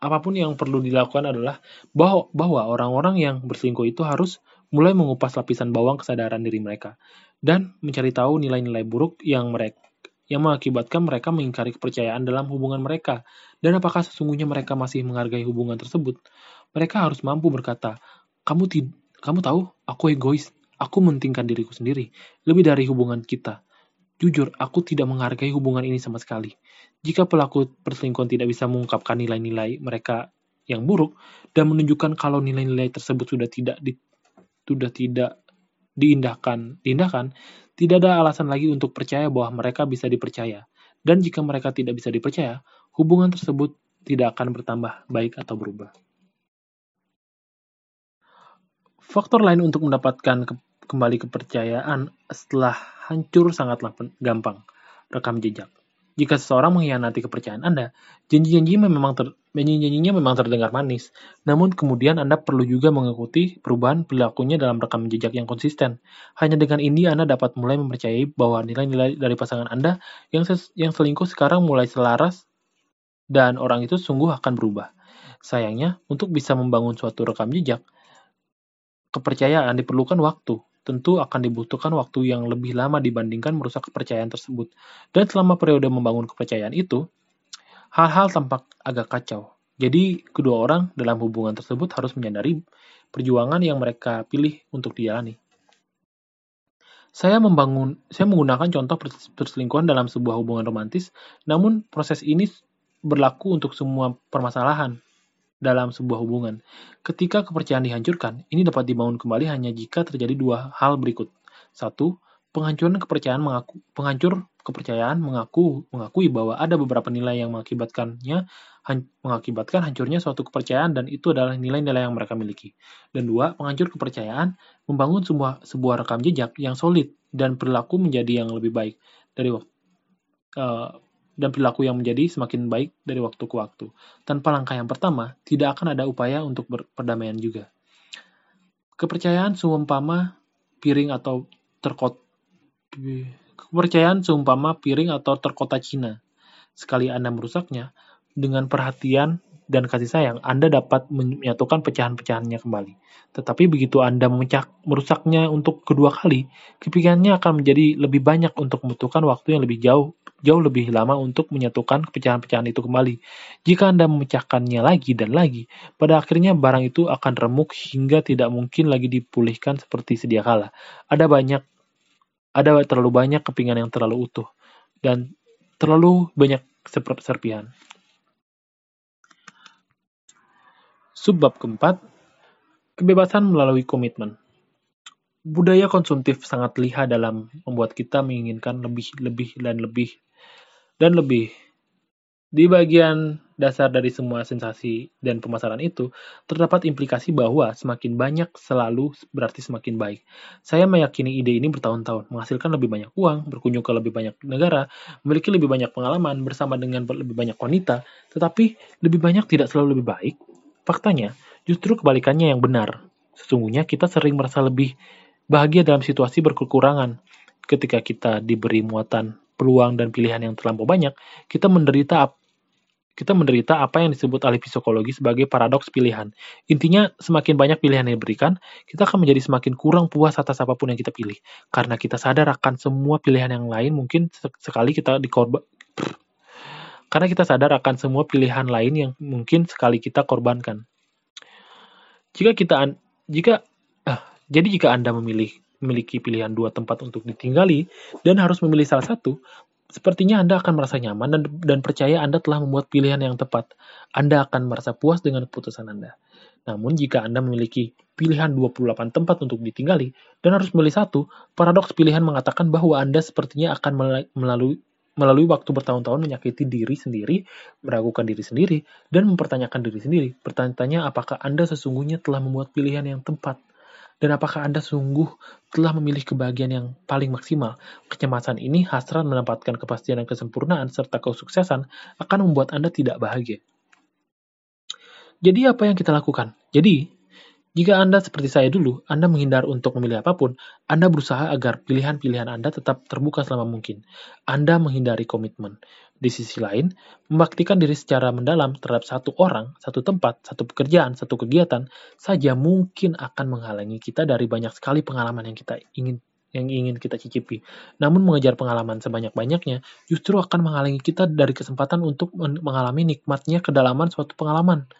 Apa pun yang perlu dilakukan adalah bahwa, bahwa orang-orang yang berselingkuh itu harus mulai mengupas lapisan bawang kesadaran diri mereka dan mencari tahu nilai-nilai buruk yang mereka yang mengakibatkan mereka mengingkari kepercayaan dalam hubungan mereka dan apakah sesungguhnya mereka masih menghargai hubungan tersebut. Mereka harus mampu berkata, "Kamu tid kamu tahu, aku egois. Aku mentingkan diriku sendiri lebih dari hubungan kita." Jujur, aku tidak menghargai hubungan ini sama sekali. Jika pelaku perselingkuhan tidak bisa mengungkapkan nilai-nilai mereka yang buruk dan menunjukkan kalau nilai-nilai tersebut sudah tidak di, sudah tidak diindahkan, diindahkan, tidak ada alasan lagi untuk percaya bahwa mereka bisa dipercaya. Dan jika mereka tidak bisa dipercaya, hubungan tersebut tidak akan bertambah baik atau berubah. Faktor lain untuk mendapatkan kembali kepercayaan setelah hancur sangatlah gampang. Rekam jejak. Jika seseorang mengkhianati kepercayaan Anda, janji-janjinya memang ter, janji-janjinya memang terdengar manis. Namun kemudian Anda perlu juga mengikuti perubahan perilakunya dalam rekam jejak yang konsisten. Hanya dengan ini Anda dapat mulai mempercayai bahwa nilai-nilai dari pasangan Anda yang yang selingkuh sekarang mulai selaras dan orang itu sungguh akan berubah. Sayangnya, untuk bisa membangun suatu rekam jejak, kepercayaan diperlukan waktu tentu akan dibutuhkan waktu yang lebih lama dibandingkan merusak kepercayaan tersebut. Dan selama periode membangun kepercayaan itu, hal-hal tampak agak kacau. Jadi, kedua orang dalam hubungan tersebut harus menyadari perjuangan yang mereka pilih untuk dijalani. Saya membangun, saya menggunakan contoh perselingkuhan dalam sebuah hubungan romantis, namun proses ini berlaku untuk semua permasalahan, dalam sebuah hubungan. Ketika kepercayaan dihancurkan, ini dapat dibangun kembali hanya jika terjadi dua hal berikut. Satu, penghancuran kepercayaan mengaku, penghancur kepercayaan mengaku mengakui bahwa ada beberapa nilai yang mengakibatkannya han, mengakibatkan hancurnya suatu kepercayaan dan itu adalah nilai-nilai yang mereka miliki. Dan dua, penghancur kepercayaan membangun sebuah sebuah rekam jejak yang solid dan perilaku menjadi yang lebih baik dari waktu uh, dan perilaku yang menjadi semakin baik dari waktu ke waktu. Tanpa langkah yang pertama, tidak akan ada upaya untuk perdamaian juga. Kepercayaan seumpama piring atau terkot kepercayaan seumpama piring atau terkota Cina. Sekali Anda merusaknya, dengan perhatian dan kasih sayang, Anda dapat menyatukan pecahan-pecahannya kembali. Tetapi begitu Anda memecah, merusaknya untuk kedua kali, kepikirannya akan menjadi lebih banyak untuk membutuhkan waktu yang lebih jauh jauh lebih lama untuk menyatukan pecahan-pecahan itu kembali. Jika Anda memecahkannya lagi dan lagi, pada akhirnya barang itu akan remuk hingga tidak mungkin lagi dipulihkan seperti sedia kala. Ada banyak ada terlalu banyak kepingan yang terlalu utuh dan terlalu banyak serpihan. Subbab keempat, kebebasan melalui komitmen. Budaya konsumtif sangat lihat dalam membuat kita menginginkan lebih, lebih, dan lebih, dan lebih. Di bagian dasar dari semua sensasi dan pemasaran itu, terdapat implikasi bahwa semakin banyak selalu berarti semakin baik. Saya meyakini ide ini bertahun-tahun, menghasilkan lebih banyak uang, berkunjung ke lebih banyak negara, memiliki lebih banyak pengalaman bersama dengan lebih banyak wanita, tetapi lebih banyak tidak selalu lebih baik. Faktanya, justru kebalikannya yang benar. Sesungguhnya kita sering merasa lebih bahagia dalam situasi berkekurangan. Ketika kita diberi muatan peluang dan pilihan yang terlampau banyak, kita menderita kita menderita apa yang disebut ahli psikologi sebagai paradoks pilihan. Intinya, semakin banyak pilihan yang diberikan, kita akan menjadi semakin kurang puas atas apa pun yang kita pilih. Karena kita sadar akan semua pilihan yang lain mungkin sekali kita dikorban karena kita sadar akan semua pilihan lain yang mungkin sekali kita korbankan. Jika kita jika ah, jadi jika Anda memilih memiliki pilihan dua tempat untuk ditinggali dan harus memilih salah satu, Sepertinya Anda akan merasa nyaman dan, dan percaya Anda telah membuat pilihan yang tepat. Anda akan merasa puas dengan keputusan Anda. Namun jika Anda memiliki pilihan 28 tempat untuk ditinggali dan harus memilih satu, paradoks pilihan mengatakan bahwa Anda sepertinya akan melalui melalui waktu bertahun-tahun menyakiti diri sendiri, meragukan diri sendiri, dan mempertanyakan diri sendiri. Pertanyaannya apakah Anda sesungguhnya telah membuat pilihan yang tepat? Dan apakah Anda sungguh telah memilih kebahagiaan yang paling maksimal? Kecemasan ini hasrat mendapatkan kepastian dan kesempurnaan serta kesuksesan akan membuat Anda tidak bahagia. Jadi apa yang kita lakukan? Jadi, jika Anda seperti saya dulu, Anda menghindar untuk memilih apa pun, Anda berusaha agar pilihan-pilihan Anda tetap terbuka selama mungkin. Anda menghindari komitmen. Di sisi lain, membaktikan diri secara mendalam terhadap satu orang, satu tempat, satu pekerjaan, satu kegiatan saja mungkin akan menghalangi kita dari banyak sekali pengalaman yang kita ingin yang ingin kita cicipi. Namun mengejar pengalaman sebanyak-banyaknya justru akan menghalangi kita dari kesempatan untuk mengalami nikmatnya kedalaman suatu pengalaman.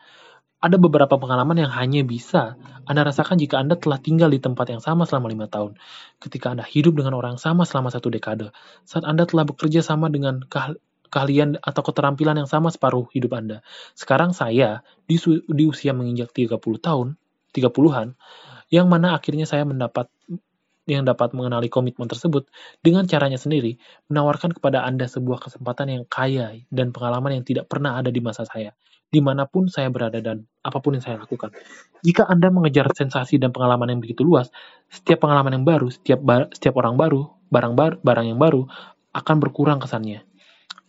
Ada beberapa pengalaman yang hanya bisa Anda rasakan jika Anda telah tinggal di tempat yang sama selama lima tahun. Ketika Anda hidup dengan orang sama selama satu dekade. Saat Anda telah bekerja sama dengan keahlian atau keterampilan yang sama separuh hidup Anda. Sekarang saya di, di usia menginjak 30 tahun, 30-an, yang mana akhirnya saya mendapat yang dapat mengenali komitmen tersebut dengan caranya sendiri, menawarkan kepada Anda sebuah kesempatan yang kaya dan pengalaman yang tidak pernah ada di masa saya, di mana pun saya berada dan apa pun yang saya lakukan. Jika Anda mengejar sensasi dan pengalaman yang begitu luas, setiap pengalaman yang baru, setiap setiap orang baru, barang bar, barang yang baru akan berkurang kesannya.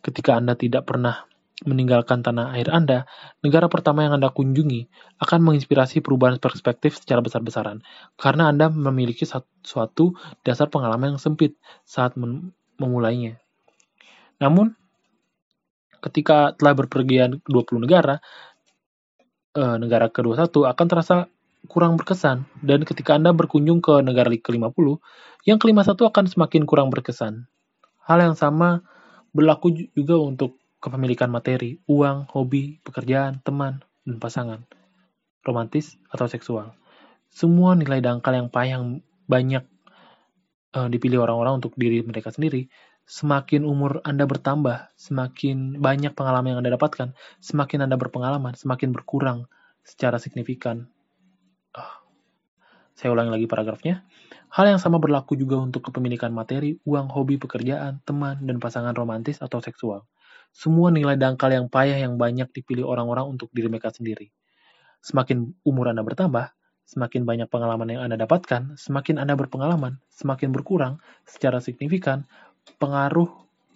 Ketika Anda tidak pernah meninggalkan tanah air Anda, negara pertama yang Anda kunjungi akan menginspirasi perubahan perspektif secara besar-besaran, karena Anda memiliki suatu dasar pengalaman yang sempit saat memulainya. Namun, ketika telah berpergian 20 negara, eh, negara ke-21 akan terasa kurang berkesan, dan ketika Anda berkunjung ke negara ke-50, yang ke-51 akan semakin kurang berkesan. Hal yang sama Berlaku juga untuk kepemilikan materi, uang, hobi, pekerjaan, teman, dan pasangan, romantis atau seksual. Semua nilai dangkal yang payah banyak uh, dipilih orang-orang untuk diri mereka sendiri, semakin umur Anda bertambah, semakin banyak pengalaman yang Anda dapatkan, semakin Anda berpengalaman, semakin berkurang secara signifikan. Uh, saya ulangi lagi paragrafnya. Hal yang sama berlaku juga untuk kepemilikan materi, uang, hobi, pekerjaan, teman, dan pasangan romantis atau seksual. Semua nilai dangkal yang payah yang banyak dipilih orang-orang untuk diri mereka sendiri. Semakin umur Anda bertambah, semakin banyak pengalaman yang Anda dapatkan, semakin Anda berpengalaman, semakin berkurang secara signifikan pengaruh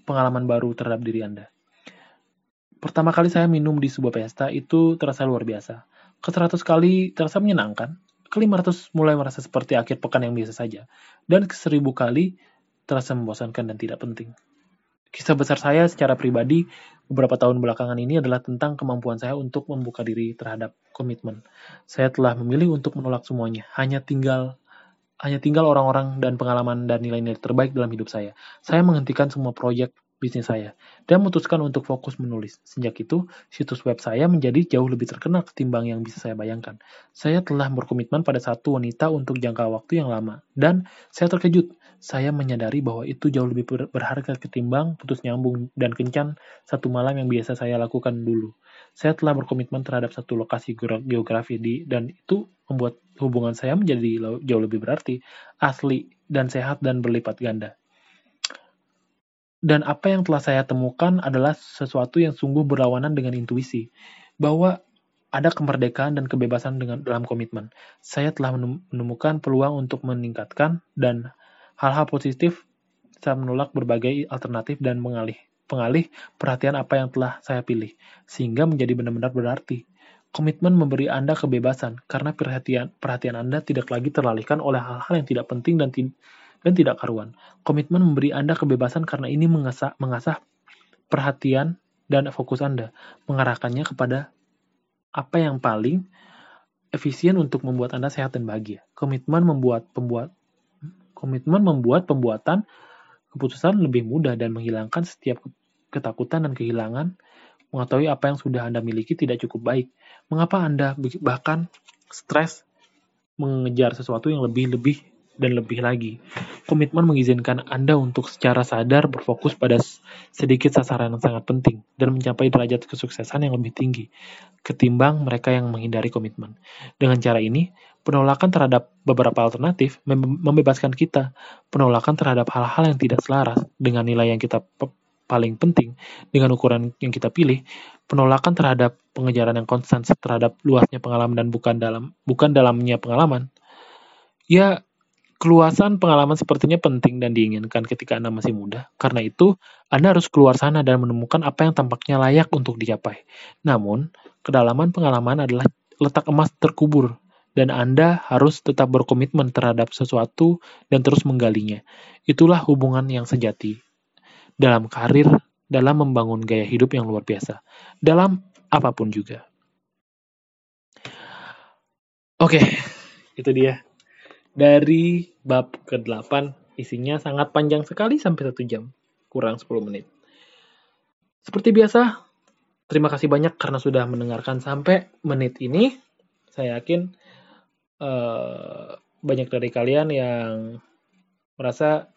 pengalaman baru terhadap diri Anda. Pertama kali saya minum di sebuah pesta itu terasa luar biasa. Ke 100 kali terasa menyenangkan, ke 500 mulai merasa seperti akhir pekan yang biasa saja, dan ke 1000 kali terasa membosankan dan tidak penting. Kisah besar saya secara pribadi beberapa tahun belakangan ini adalah tentang kemampuan saya untuk membuka diri terhadap komitmen. Saya telah memilih untuk menolak semuanya, hanya tinggal hanya tinggal orang-orang dan pengalaman dan nilai-nilai terbaik dalam hidup saya. Saya menghentikan semua proyek bisnis saya, dan memutuskan untuk fokus menulis. Sejak itu, situs web saya menjadi jauh lebih terkenal ketimbang yang bisa saya bayangkan. Saya telah berkomitmen pada satu wanita untuk jangka waktu yang lama, dan saya terkejut. Saya menyadari bahwa itu jauh lebih berharga ketimbang putus nyambung dan kencan satu malam yang biasa saya lakukan dulu. Saya telah berkomitmen terhadap satu lokasi geografi di, dan itu membuat hubungan saya menjadi jauh lebih berarti, asli, dan sehat dan berlipat ganda. Dan apa yang telah saya temukan adalah sesuatu yang sungguh berlawanan dengan intuisi. Bahwa ada kemerdekaan dan kebebasan dengan dalam komitmen. Saya telah menemukan peluang untuk meningkatkan dan hal-hal positif saya menolak berbagai alternatif dan mengalih pengalih perhatian apa yang telah saya pilih, sehingga menjadi benar-benar berarti. Komitmen memberi Anda kebebasan, karena perhatian, perhatian Anda tidak lagi terlalihkan oleh hal-hal yang tidak penting dan, dan tidak karuan. Komitmen memberi Anda kebebasan karena ini mengasah, mengasah perhatian dan fokus Anda, mengarahkannya kepada apa yang paling efisien untuk membuat Anda sehat dan bahagia. Komitmen membuat pembuat komitmen membuat pembuatan keputusan lebih mudah dan menghilangkan setiap ketakutan dan kehilangan mengetahui apa yang sudah Anda miliki tidak cukup baik. Mengapa Anda bahkan stres mengejar sesuatu yang lebih-lebih dan lebih lagi. Komitmen mengizinkan Anda untuk secara sadar berfokus pada sedikit sasaran yang sangat penting dan mencapai derajat kesuksesan yang lebih tinggi ketimbang mereka yang menghindari komitmen. Dengan cara ini, penolakan terhadap beberapa alternatif membebaskan kita. Penolakan terhadap hal-hal yang tidak selaras dengan nilai yang kita paling penting dengan ukuran yang kita pilih, penolakan terhadap pengejaran yang konstan terhadap luasnya pengalaman dan bukan dalam bukan dalamnya pengalaman. Ya, keluasan pengalaman sepertinya penting dan diinginkan ketika Anda masih muda. Karena itu, Anda harus keluar sana dan menemukan apa yang tampaknya layak untuk dicapai. Namun, kedalaman pengalaman adalah letak emas terkubur dan Anda harus tetap berkomitmen terhadap sesuatu dan terus menggalinya. Itulah hubungan yang sejati dalam karir, dalam membangun gaya hidup yang luar biasa, dalam apa pun juga. Oke, itu dia. Dari bab ke-8, isinya sangat panjang sekali sampai satu jam, kurang 10 menit. Seperti biasa, terima kasih banyak karena sudah mendengarkan sampai menit ini. Saya yakin uh, banyak dari kalian yang merasa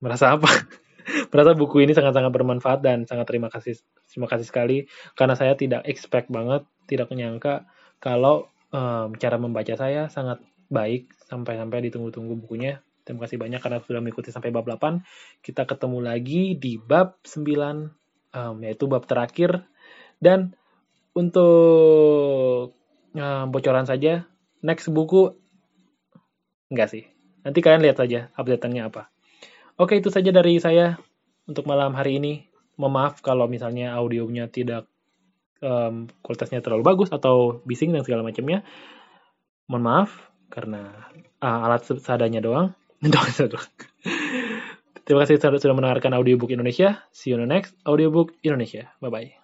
merasa apa? merasa buku ini sangat-sangat bermanfaat dan sangat terima kasih terima kasih sekali karena saya tidak expect banget, tidak menyangka kalau um, cara membaca saya sangat baik sampai-sampai ditunggu-tunggu bukunya. Terima kasih banyak karena sudah mengikuti sampai bab 8. Kita ketemu lagi di bab 9 um, yaitu bab terakhir dan untuk um, bocoran saja next buku enggak sih. Nanti kalian lihat saja update-nya apa. Oke, itu saja dari saya untuk malam hari ini. Memaaf kalau misalnya audionya tidak um, kualitasnya terlalu bagus atau bising dan segala macamnya. Mohon maaf karena uh, alat seadanya doang. Terima kasih sudah mendengarkan audiobook Indonesia. See you on the next audiobook Indonesia. Bye bye.